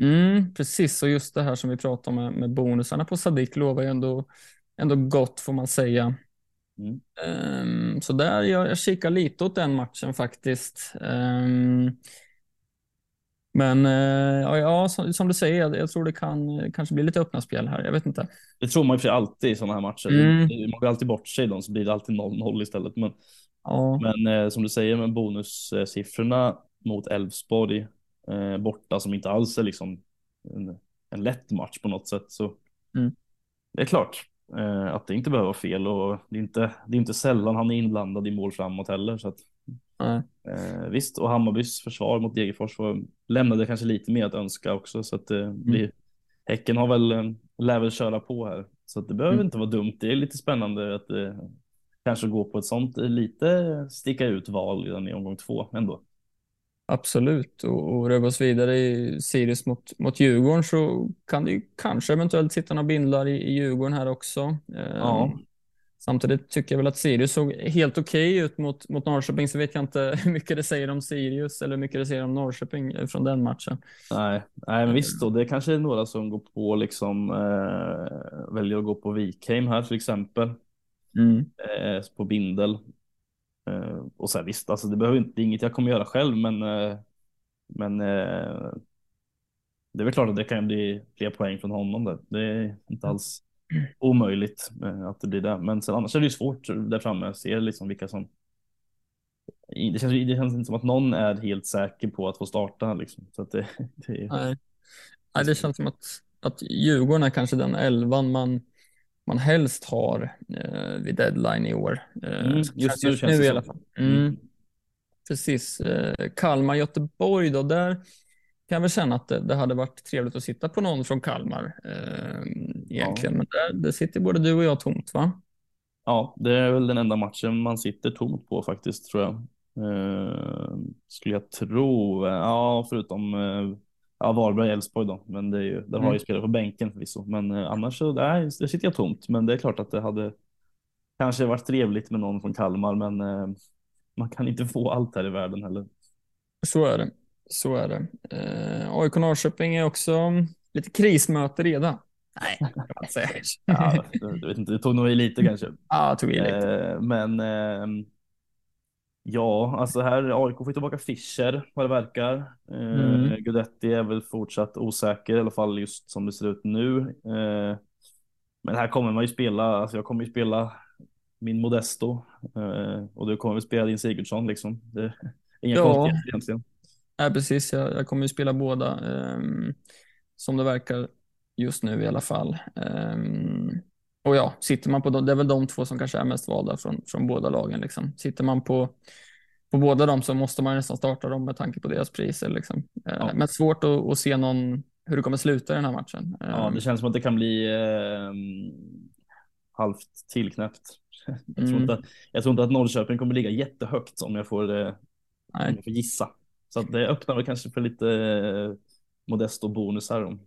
Mm, precis, och just det här som vi pratade om med, med bonusarna på Sadiq lovar ju ändå, ändå gott får man säga. Mm. Ehm, så där, jag, jag kikar lite åt den matchen faktiskt. Ehm, men eh, ja, som, som du säger, jag, jag tror det kan kanske bli lite öppna spel här. Jag vet inte. Det tror man ju för sig alltid i sådana här matcher. Mm. Man går alltid bort sig då, så blir det alltid 0-0 istället. Men, Ja, men eh, som du säger med bonussiffrorna mot Elfsborg eh, borta som inte alls är liksom en, en lätt match på något sätt. Så Mm. det är klart eh, att det inte behöver vara fel och det är inte, det är inte sällan han är inblandad i mål framåt heller. Så att, nej. eh, visst, och Hammarbys försvar mot Degerfors var, lämnade kanske lite mer att önska också. Så att Mm. det blir, Häcken har väl, eh, lär väl köra på här. Så att det behöver Mm. inte vara dumt. Det är lite spännande att eh, kanske gå på ett sånt eh, lite sticka ut val redan i omgång två ändå. Absolut, och, och rör vi oss vidare i Sirius mot, mot Djurgården så kan det ju kanske eventuellt sitta några bindlar i, i Djurgården här också. Ehm, Ja. Samtidigt tycker jag väl att Sirius såg helt okej ut mot, mot Norrköping, så vet jag inte hur mycket det säger om Sirius eller hur mycket det säger om Norrköping eh, från den matchen. Nej, nej men visst då. Det är kanske är några som går på liksom eh, väljer att gå på Wikheim här till exempel. Mm. Eh, på bindel. Eh, och så här, visst, alltså det behöver inte, det är inget jag kommer göra själv, men eh, men eh, det är väl klart att det kan bli fler poäng från honom där. Det är inte alls omöjligt att det blir det. Men sen annars är det ju svårt där framme. Ser liksom vilka som det känns, det känns inte som att någon är helt säker på att få starta liksom. Så att det, det Nej. Nej, det känns som att, att Djurgården är kanske den elvan man, man helst har eh, vid deadline i år. Eh, Mm, så just nu i alla fall. Mm. Mm. Precis. Eh, Kalmar-Göteborg då, där kan jag väl känna att det, det hade varit trevligt att sitta på någon från Kalmar eh, egentligen. Men där, det sitter både du och jag tomt va? Ja, det är väl den enda matchen man sitter tomt på faktiskt tror jag. Eh, skulle jag tro. Ja, förutom eh, ja, Varberg Elfsborg då. Men det är ju, där har Mm. ju spelare på bänken förvisso. Men eh, annars så nej, det sitter jag tomt. Men det är klart att det hade kanske varit trevligt med någon från Kalmar. Men eh, man kan inte få allt här i världen heller. Så är det. Så är det. Eh, AIK Norrköping är också lite krismöte redan. Nej, kan man inte säga. Ja, jag vet inte, det tog nog i lite kanske. Ja, tog i lite. Eh, men eh, ja, alltså här AIK får tillbaka Fischer vad det verkar. Eh, Mm. Gudetti är väl fortsatt osäker i alla fall just som det ser ut nu. Eh, men här kommer man ju spela, alltså jag kommer ju spela min Modesto eh, och du kommer väl spela din Sigurdsson liksom. Det är inga Ja. konstigheter egentligen. Nej, precis. Jag, jag kommer ju spela båda, um, som det verkar just nu i alla fall. Och ja, sitter man på de, det är väl de två som kanske är mest valda från, från båda lagen. Liksom. Sitter man på, på båda dem så måste man nästan starta dem med tanke på deras priser. Liksom. Ja. Uh, men svårt att, att, se någon, hur det kommer sluta i den här matchen. Ja, det känns som att det kan bli eh, halvt tillknäppt. Jag, tror mm. inte, jag tror inte att Norrköping kommer ligga jättehögt om jag får, eh, om jag får gissa. Så att det öppnar väl kanske för lite eh, Modesto bonus här.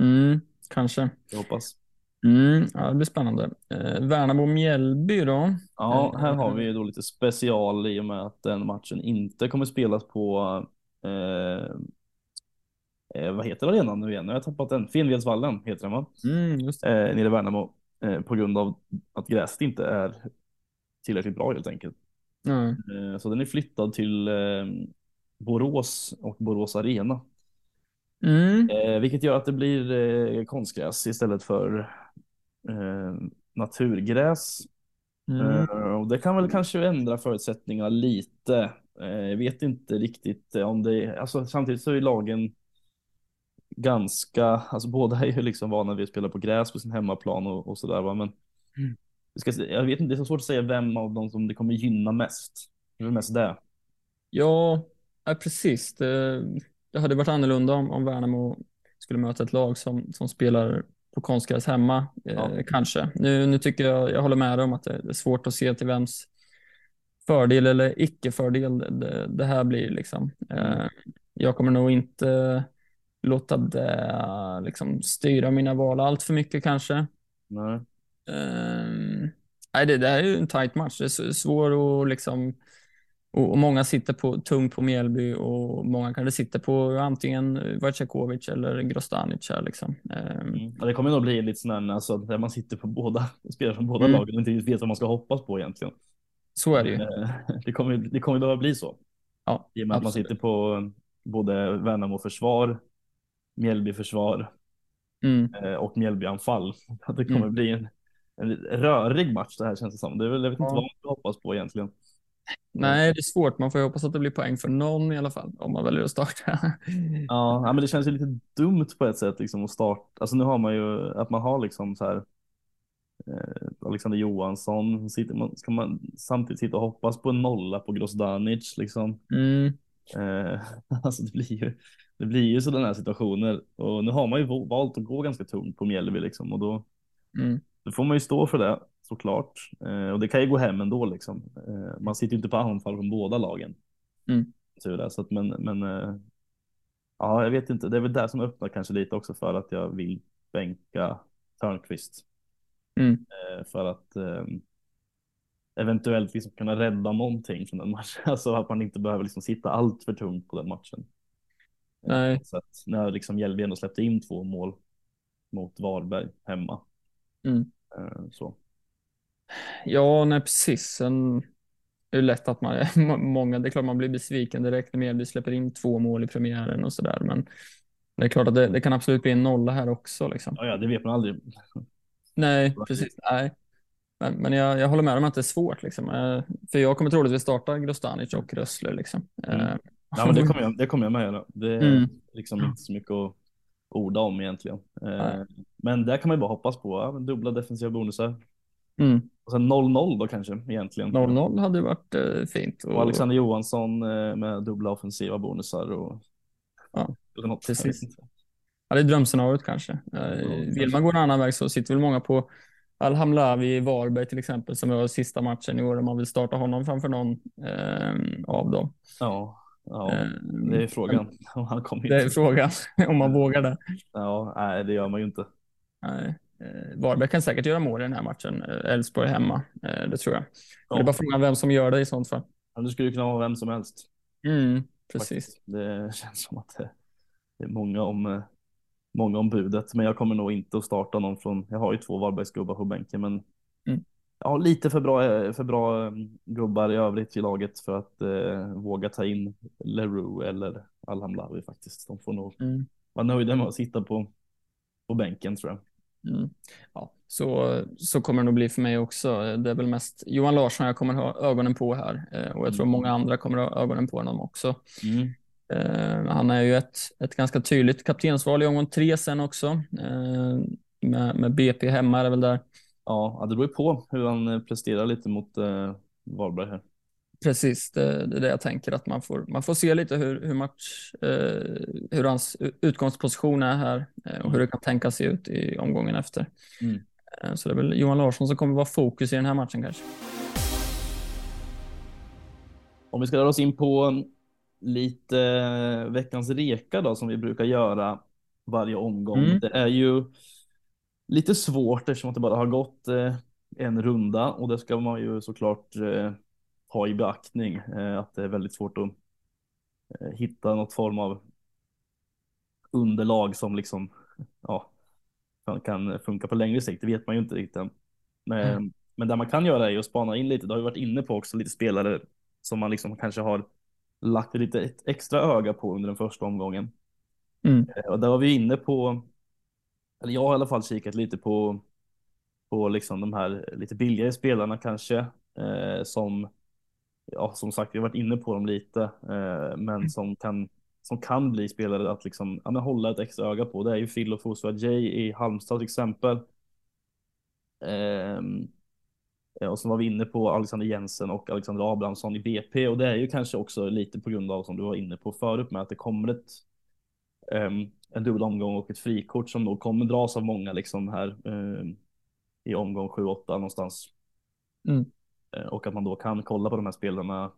Mm, kanske. Jag hoppas. Mm, ja, det blir spännande. Eh, Värnamo-Mjällby då? Ja, här har vi då lite special i och med att den matchen inte kommer spelas på eh, eh, vad heter arenan nu igen? Jag har tappat den. Finnvedsvallen heter den va? Mm, just det. Eh, nere i Värnamo eh, på grund av att gräset inte är tillräckligt bra helt enkelt. Mm. Eh, så den är flyttad till eh, Borås och Borås Arena. Mm. Eh, vilket gör att det blir eh, konstgräs istället för eh, naturgräs. Mm. Eh, och det kan väl kanske ändra förutsättningarna lite. Eh, jag vet inte riktigt om det, alltså samtidigt så är lagen ganska, alltså båda är ju liksom vana vid att spela på gräs på sin hemmaplan och, och sådär va, men mm. ska, jag vet inte, det är så svårt att säga vem av dem som det kommer gynna mest. Det är mest det. Ja, ja precis. Det, det hade varit annorlunda om, om Värnamo skulle möta ett lag som, som spelar på konstgräs hemma, eh, ja. kanske. Nu, nu tycker jag, jag håller med dig om att det, är svårt att se till vems fördel eller icke-fördel det, det, här blir. Liksom. Mm. Eh, jag kommer nog inte låta det liksom, styra mina val allt för mycket kanske. Nej. Um, nej, det, det här är ju en tight match. Det är svårt att liksom och, många sitter på, tungt på Mjällby och många kanske sitter på antingen Vacekovic eller Grostanic. Här, liksom. Um, mm. ja, det kommer nog bli lite sån alltså, där man sitter på båda, spelar från båda mm. lagen och inte vet vad man ska hoppas på egentligen. Så är det ju. Eh, det kommer, det kommer behöva bli så. Ja, I och med absolut. att man sitter på både Värnamo försvar, Mjällby försvar mm. Eh, och Mjällby anfall. Det kommer mm. bli en, en rörig match det här känns det som. Det är väl, jag vet inte ja. vad man ska hoppas på egentligen. Nej, det är svårt. Man får hoppas att det blir poäng för någon i alla fall om man väljer att starta. ja, men det känns ju lite dumt på ett sätt liksom att starta. Alltså nu har man ju att man har liksom så här. Eh, Alexander Johansson sitter man, ska man samtidigt sitta och hoppas på en nolla på Grosdanic liksom. Mm. Eh, alltså det blir ju, det blir ju sådana här situationer och nu har man ju valt att gå ganska tungt på Mjällby liksom och då, mm. då får man ju stå för det såklart. Eh, och det kan ju gå hem ändå liksom. Eh, man sitter ju inte på anfall från båda lagen. Mm. Så det, så att, men, men eh, ja, jag vet inte. Det är väl där som öppnar kanske lite också för att jag vill bänka Törnqvist. Mm. Eh, för att eh, eventuellt liksom kunna rädda någonting från den matchen. Alltså att man inte behöver liksom sitta allt för tungt på den matchen. Nej. Så att när liksom Mjällby ändå släppte in två mål mot Varberg hemma. Mm. Så. Ja, nej precis. Sen är det lätt att man, många, det är klart man blir besviken direkt när Mjällby släpper in två mål i premiären och sådär. Men det är klart att det, det, kan absolut bli en nolla här också. Liksom. Ja, ja, det vet man aldrig. Nej, precis. Nej. Men, men jag, jag håller med om att det är svårt. Liksom. Eh, för jag kommer troligtvis starta Grostanic och Rössler. Liksom. Mm. Eh, ja, men det kommer jag, det kommer jag med göra. Det är mm. liksom inte så mycket att orda om egentligen. Nej. Men där kan man ju bara hoppas på ja, dubbla defensiva bonusar. Mm. Och sen 0-0 då kanske egentligen. 0-0 hade varit eh, fint. Och... och Alexander Johansson eh, med dubbla offensiva bonusar och ja, eller något. Precis. Ja, det är drömscenariot kanske. Eh, vill man gå en annan väg så sitter väl många på Al-Hamlavi i Varberg till exempel som var sista matchen i år om man vill starta honom framför någon eh, av dem. Ja, ja det är frågan om han kommer Det är frågan om man vågar det. Ja, nej, det gör man ju inte. Nej. Eh, Varberg kan säkert göra mål i den här matchen. Eh, Elfsborg hemma, eh, det tror jag. Ja. Det är bara frågan vem som gör det i sånt fall. Ja, det skulle kunna vara vem som helst. Mm, precis. Det känns som att det, det är många om, många om budet, men jag kommer nog inte att starta någon från. Jag har ju två Varbergsgubbar på bänken, men mm. ja, lite för bra, för bra gubbar i övrigt i laget för att eh, våga ta in Leroux eller Alhamlawi faktiskt. De får nog mm. vara nöjda med att sitta på, på bänken tror jag. Mm. Ja, så, så kommer det nog bli för mig också. Det är väl mest Johan Larsson jag kommer ha ögonen på här eh, och jag tror mm. många andra kommer ha ögonen på honom också. Mm. Eh, han är ju ett, ett ganska tydligt kaptensval i omgång tre sen också. Eh, med, med BP hemma är det väl där. Ja, det beror ju på hur han presterar lite mot eh, Varberg här. Precis, det, det är det jag tänker att man får, man får se lite hur, hur, match, eh, hur hans utgångsposition är här eh, och hur det kan tänkas se ut i omgången efter. Mm. Eh, så det är väl Johan Larsson som kommer vara fokus i den här matchen kanske. Om vi ska röra oss in på lite eh, veckans reka då som vi brukar göra varje omgång. Mm. Det är ju lite svårt eftersom det bara har gått eh, en runda och det ska man ju såklart ha i beaktning eh, att det är väldigt svårt att eh, hitta något form av underlag som liksom ja, kan funka på längre sikt. Det vet man ju inte riktigt. Men, mm. men det man kan göra är att spana in lite. Det har vi varit inne på också lite spelare som man liksom kanske har lagt lite extra öga på under den första omgången. Mm. Eh, och där var vi inne på, eller jag har i alla fall kikat lite på, på liksom de här lite billigare spelarna kanske, eh, som, ja som sagt, vi har varit inne på dem lite, eh, men mm. som kan som kan bli spelare att liksom, ja, men hålla ett extra öga på. Det är ju Phil och Fosua Jay i Halmstad till exempel. Um, och så var vi inne på Alexander Jensen och Alexander Abrahamsson i BP och det är ju kanske också lite på grund av som du var inne på förut med att det kommer ett um, en dubbel omgång och ett frikort som då kommer dras av många liksom här um, i omgång 7-8 någonstans. Mm. Uh, och att man då kan kolla på de här spelarna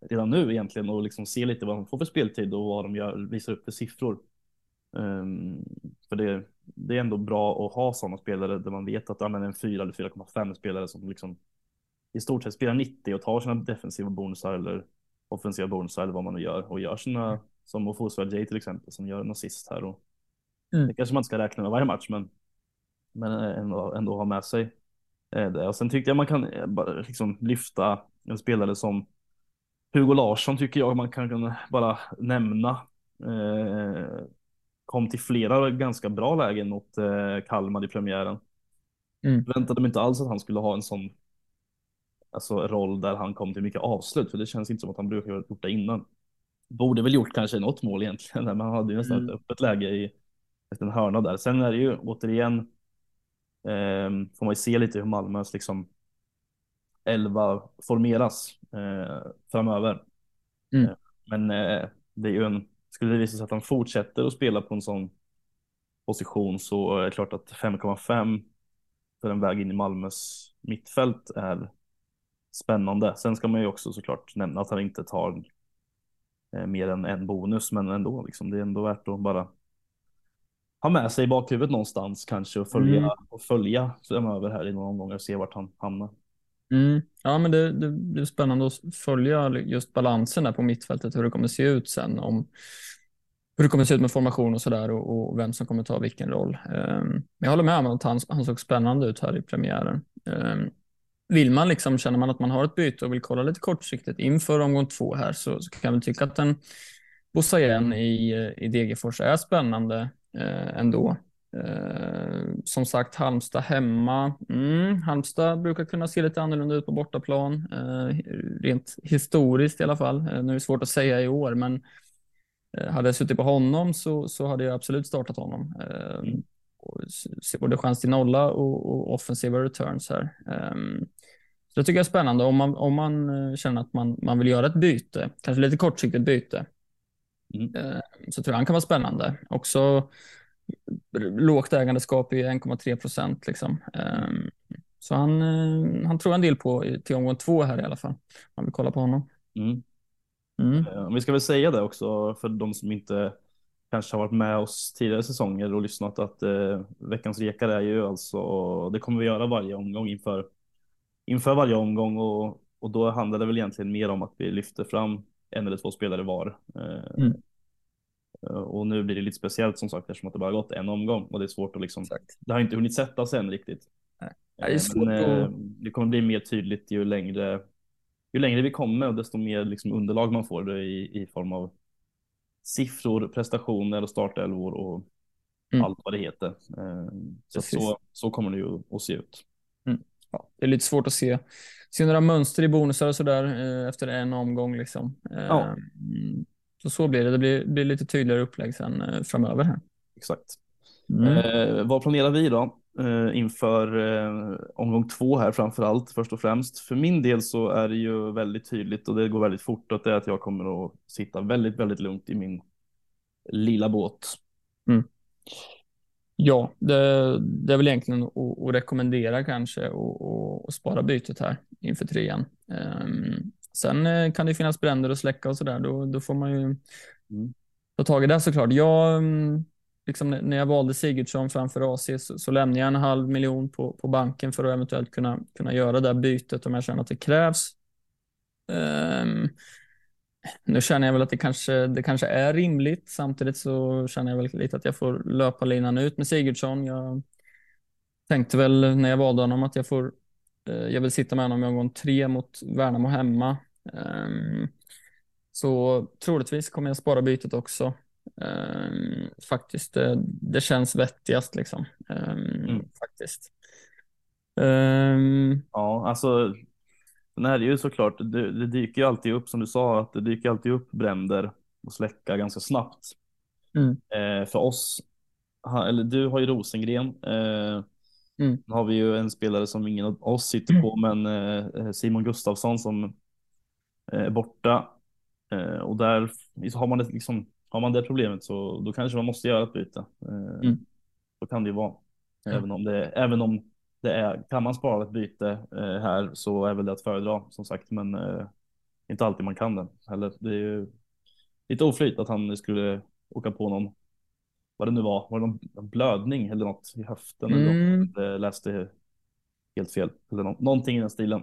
redan nu egentligen och liksom se lite vad de får för speltid och vad de gör, visar upp för siffror. Um, för det, det är ändå bra att ha sådana spelare där man vet att ja, men en 4 eller 4,5 spelare som liksom i stort sett spelar 90 och tar sina defensiva bonusar eller offensiva bonusar eller vad man nu gör och gör sina som Ofosu Jay till exempel som gör en assist här och mm. det kanske man inte ska räkna med varje match men men ändå, ändå ha med sig eh. Och sen tyckte jag man kan eh, bara liksom lyfta en spelare som Hugo Larsson tycker jag man kan bara nämna. Eh, kom till flera ganska bra lägen mot eh, Kalmar i premiären. Mm. Väntade mig inte alls att han skulle ha en sån alltså, roll där han kom till mycket avslut, för det känns inte som att han brukar ha gjort det innan. Borde väl gjort kanske något mål egentligen, men han hade ju nästan mm. ett öppet läge i efter en hörna där. Sen är det ju återigen eh, får man ju se lite hur Malmös liksom 11 formeras eh, framöver. Mm. Eh, men eh, det är ju en, skulle det visa sig att han fortsätter att spela på en sån position så är det klart att 5,5 för en väg in i Malmös mittfält är spännande. Sen ska man ju också såklart nämna att han inte tar eh, mer än en bonus, men ändå liksom, det är ändå värt att bara ha med sig i bakhuvudet någonstans kanske och följa mm. och följa framöver här i några omgångar och se vart han hamnar. Mm. Ja, men det, det, är spännande att följa just balansen där på mittfältet, hur det kommer se ut sen. Om, hur det kommer se ut med formation och sådär och, och, vem som kommer ta vilken roll. Um, jag håller med om att han, han såg spännande ut här i premiären. Um, vill man liksom, känner man att man har ett byte och vill kolla lite kortsiktigt inför omgång två här så, så kan jag tycka att en Bossa igen i, i Degerfors är spännande eh, ändå. Eh, som sagt, Halmstad hemma. Mm, Halmstad brukar kunna se lite annorlunda ut på bortaplan, eh, rent historiskt i alla fall. Eh, nu är det svårt att säga i år, men eh, hade jag suttit på honom så, så hade jag absolut startat honom. Eh, se både chans till nolla och, och offensiva returns här. Um, så det tycker jag är spännande om man, om man eh, känner att man, man vill göra ett byte, kanske lite kortsiktigt byte. Mm. Uh, så tror jag han kan vara spännande. Också lågt ägandeskap i 1,3 procent. Liksom. Um, så han, uh, han tror en del på till omgång två här i alla fall. Man vill kolla på honom. Mm. Mm. Uh, vi ska väl säga det också för de som inte kanske har varit med oss tidigare säsonger och lyssnat att eh, veckans rekar är ju alltså, det kommer vi göra varje omgång inför, inför varje omgång och, och då handlar det väl egentligen mer om att vi lyfter fram en eller två spelare var. Eh, mm. Och nu blir det lite speciellt som sagt eftersom att det bara gått en omgång och det är svårt att liksom, Exakt. det har inte hunnit sätta sig än riktigt. Nej. Det, är svårt Men, att... Eh, det kommer bli mer tydligt ju längre, ju längre vi kommer och desto mer liksom underlag man får i, i form av siffror, prestationer och startelvor och mm. allt vad det heter. Eh, så, så, så, kommer det ju att se ut. Mm. Ja, det är lite svårt att se, se några mönster i bonusar och sådär eh, efter en omgång. Liksom. Ja. Mm. så, så blir det. Det blir, blir lite tydligare upplägg sen eh, framöver här. Exakt. Mm. Eh, vad planerar vi då eh, inför eh, omgång två här framför allt först och främst? För min del så är det ju väldigt tydligt och det går väldigt fort att det är att jag kommer att sitta väldigt, väldigt lugnt i min lilla båt. Ja, det, det är väl egentligen att, att rekommendera kanske och, och spara bytet här inför trean. Um, sen eh, kan det finnas bränder att släcka och sådär. Då, då får man ju Mm. ta tag i det såklart. Jag, mm, liksom, när jag valde Sigurdsson framför AC så, så lämnade jag en halv miljon på, på banken för att eventuellt kunna, kunna göra det bytet om jag känner att det krävs. Ehm, nu känner jag väl att det kanske, det kanske är rimligt. Samtidigt så känner jag väl lite att jag får löpa linan ut med Sigurdsson. Jag tänkte väl när jag valde honom att jag får eh, jag vill sitta med honom i omgång tre mot Värnamo hemma. Ehm, så troligtvis kommer jag spara bytet också. Ehm, faktiskt, det, det känns vettigast liksom. Ehm, Mm. Faktiskt. Ja, alltså. Sen är det ju såklart, det, det dyker ju alltid upp som du sa, att det dyker alltid upp bränder och släcka ganska snabbt. Mm. Eh, för oss, ha, eller du har ju Rosengren. Eh, Mm. Har vi ju en spelare som ingen av oss sitter på, men eh, Simon Gustafsson som eh, är borta. Eh, och där har man det liksom, har man det problemet så då kanske man måste göra ett byte. Eh, Mm. Så kan det ju vara. Även om det, även om det är, kan man spara ett byte eh, här så är väl det att föredra som sagt, men eh, inte alltid man kan det heller. Det är ju lite oflyt att han skulle åka på någon, vad det nu var, var det någon, blödning eller något i höften eller Mm. Jag läste helt fel eller nå- någonting i den stilen.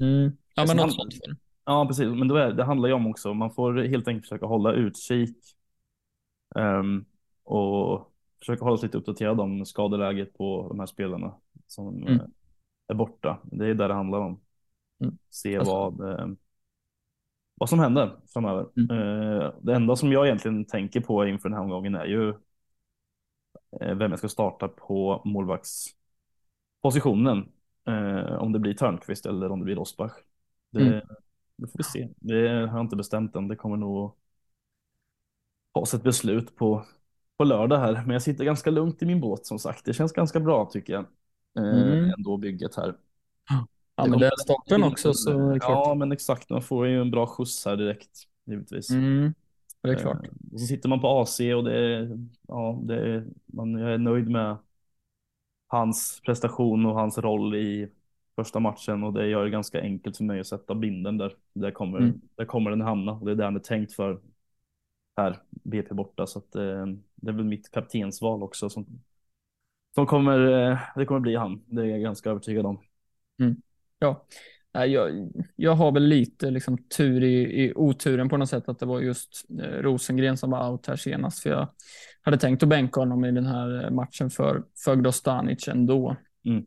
mm. Ja, men han- något sånt. det. Ja, precis. Men är, det handlar ju om också, man får helt enkelt försöka hålla utkik ehm, och försöka hålla sig lite uppdaterad om skadeläget på de här spelarna som Mm. eh, är borta. Det är där det handlar om. Mm. Se Alltså- vad, eh, vad som händer framöver. Mm. Eh, det enda som jag egentligen tänker på inför den här omgången är ju vem jag ska starta på målvaktspositionen. Om det blir Törnqvist eller om det blir Rosbach. Det, Mm. det får vi se. Det har jag inte bestämt än. Det kommer nog tas ett beslut på, på lördag här. Men jag sitter ganska lugnt i min båt som sagt. Det känns ganska bra tycker jag. Eh, Mm. Ändå bygget här. Ja, Det men det är starten också så är det klart. Ja, men exakt. Man får ju en bra skjuts här direkt. Givetvis. Mm. Det är klart. Eh, Och så sitter man på AC och det är, ja, det är, man, jag är nöjd med hans prestation och hans roll i första matchen och det gör det ganska enkelt för mig att sätta binden där. Där kommer, Mm. där kommer den hamna och det är där den är tänkt för här, BP borta. Så att, eh, det är väl mitt kaptensval också som, som kommer, eh, det kommer bli han. Det är jag ganska övertygad om. Ja, Nej, jag, jag har väl lite liksom tur i, i oturen på något sätt att det var just eh, Rosengren som var out här senast. För jag hade tänkt att bänka honom i den här eh, matchen för, för Grostanic ändå. Mm.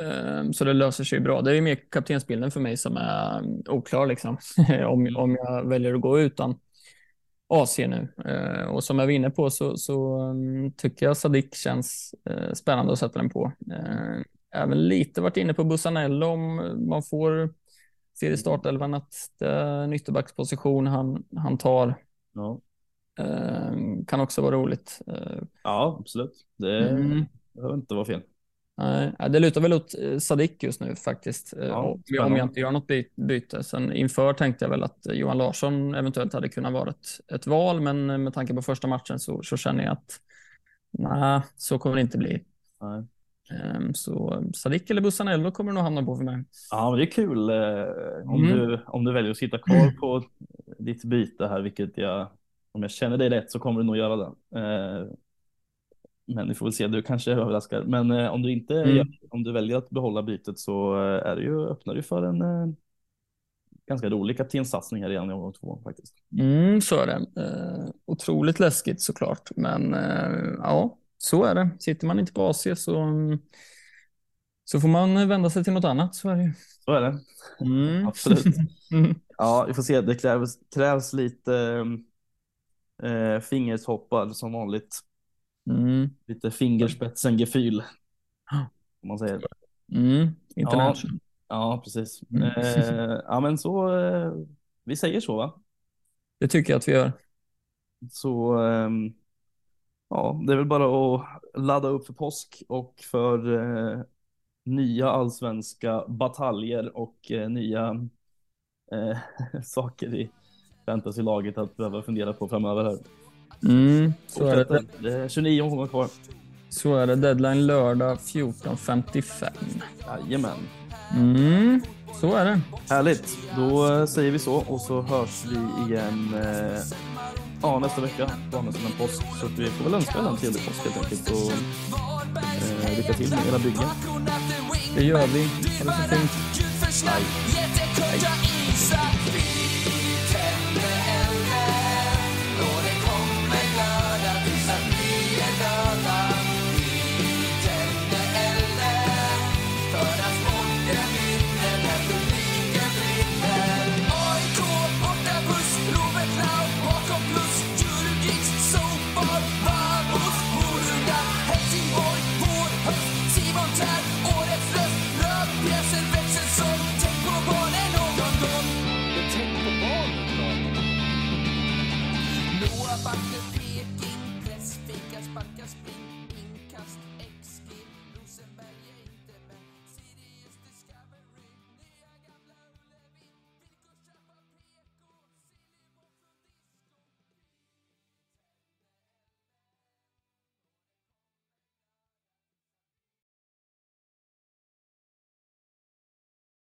Ehm, Så det löser sig bra. Det är mer kaptensbilden för mig som är mm, oklar liksom. om, om jag väljer att gå utan AC nu. Eh, Och som jag var inne på så, så mm, tycker jag Sadik känns eh, spännande att sätta den på. Eh, Även lite varit inne på Bussanello om man får se i startelvan att det är en ytterbacksposition han, han tar. Ja, Kan också vara roligt. Ja absolut. Det Mm. behöver inte vara fel. Nej, det lutar väl åt eh, Sadik just nu faktiskt. eh, Ja, om, jag, spännande. om jag inte gör något by- byte. Sen inför tänkte jag väl att eh, Johan Larsson eventuellt hade kunnat vara ett, ett val, men med tanke på första matchen så, så känner jag att nej, så kommer det inte bli. Nej. Ehm, Så Sadik eller Bussanello kommer det nog hamna på för mig. Ja, men det är kul om, Mm. du, om du väljer att sitta kvar på ditt byte här, vilket jag, om jag känner dig rätt så kommer du nog göra det. Eh, men vi får väl se, du kanske överraskar. Men eh, om du inte Mm. gör, om du väljer att behålla bytet så eh, är det ju, öppnar det för en eh, ganska rolig kaptenssatsning här redan i omgång två faktiskt. Mm, så är det. Eh, otroligt läskigt såklart, men eh, ja, så är det. Sitter man inte på AC så, så får man vända sig till något annat. Så är det ju. Så är det. Mm. Absolut. Mm. Ja, vi får se. Det krävs, krävs lite eh, fingertoppar som vanligt. Mm. Lite fingerspetsen-gefühl. Om man säger. Mm. International. Ja, precis. Mm. Eh, ja, men så. Eh, vi säger så, va? Det tycker jag att vi gör. Så ehm, ja, det är väl bara att ladda upp för påsk och för eh, nya allsvenska bataljer och eh, nya eh, saker i fantasylaget att behöva fundera på framöver här. Mm, så är det. Fortsätter. Det är 29 omgångar kvar. Så är det. Deadline lördag 14.55. Jajamän. Mm, så är det. Härligt. Då eh, säger vi så och så hörs vi igen eh, ja, nästa vecka på andra sidan påsk. Så att vi får väl önska en trevlig påsk helt enkelt och eh, lycka till med era byggen. Det gör vi. Ha det så fint. AIK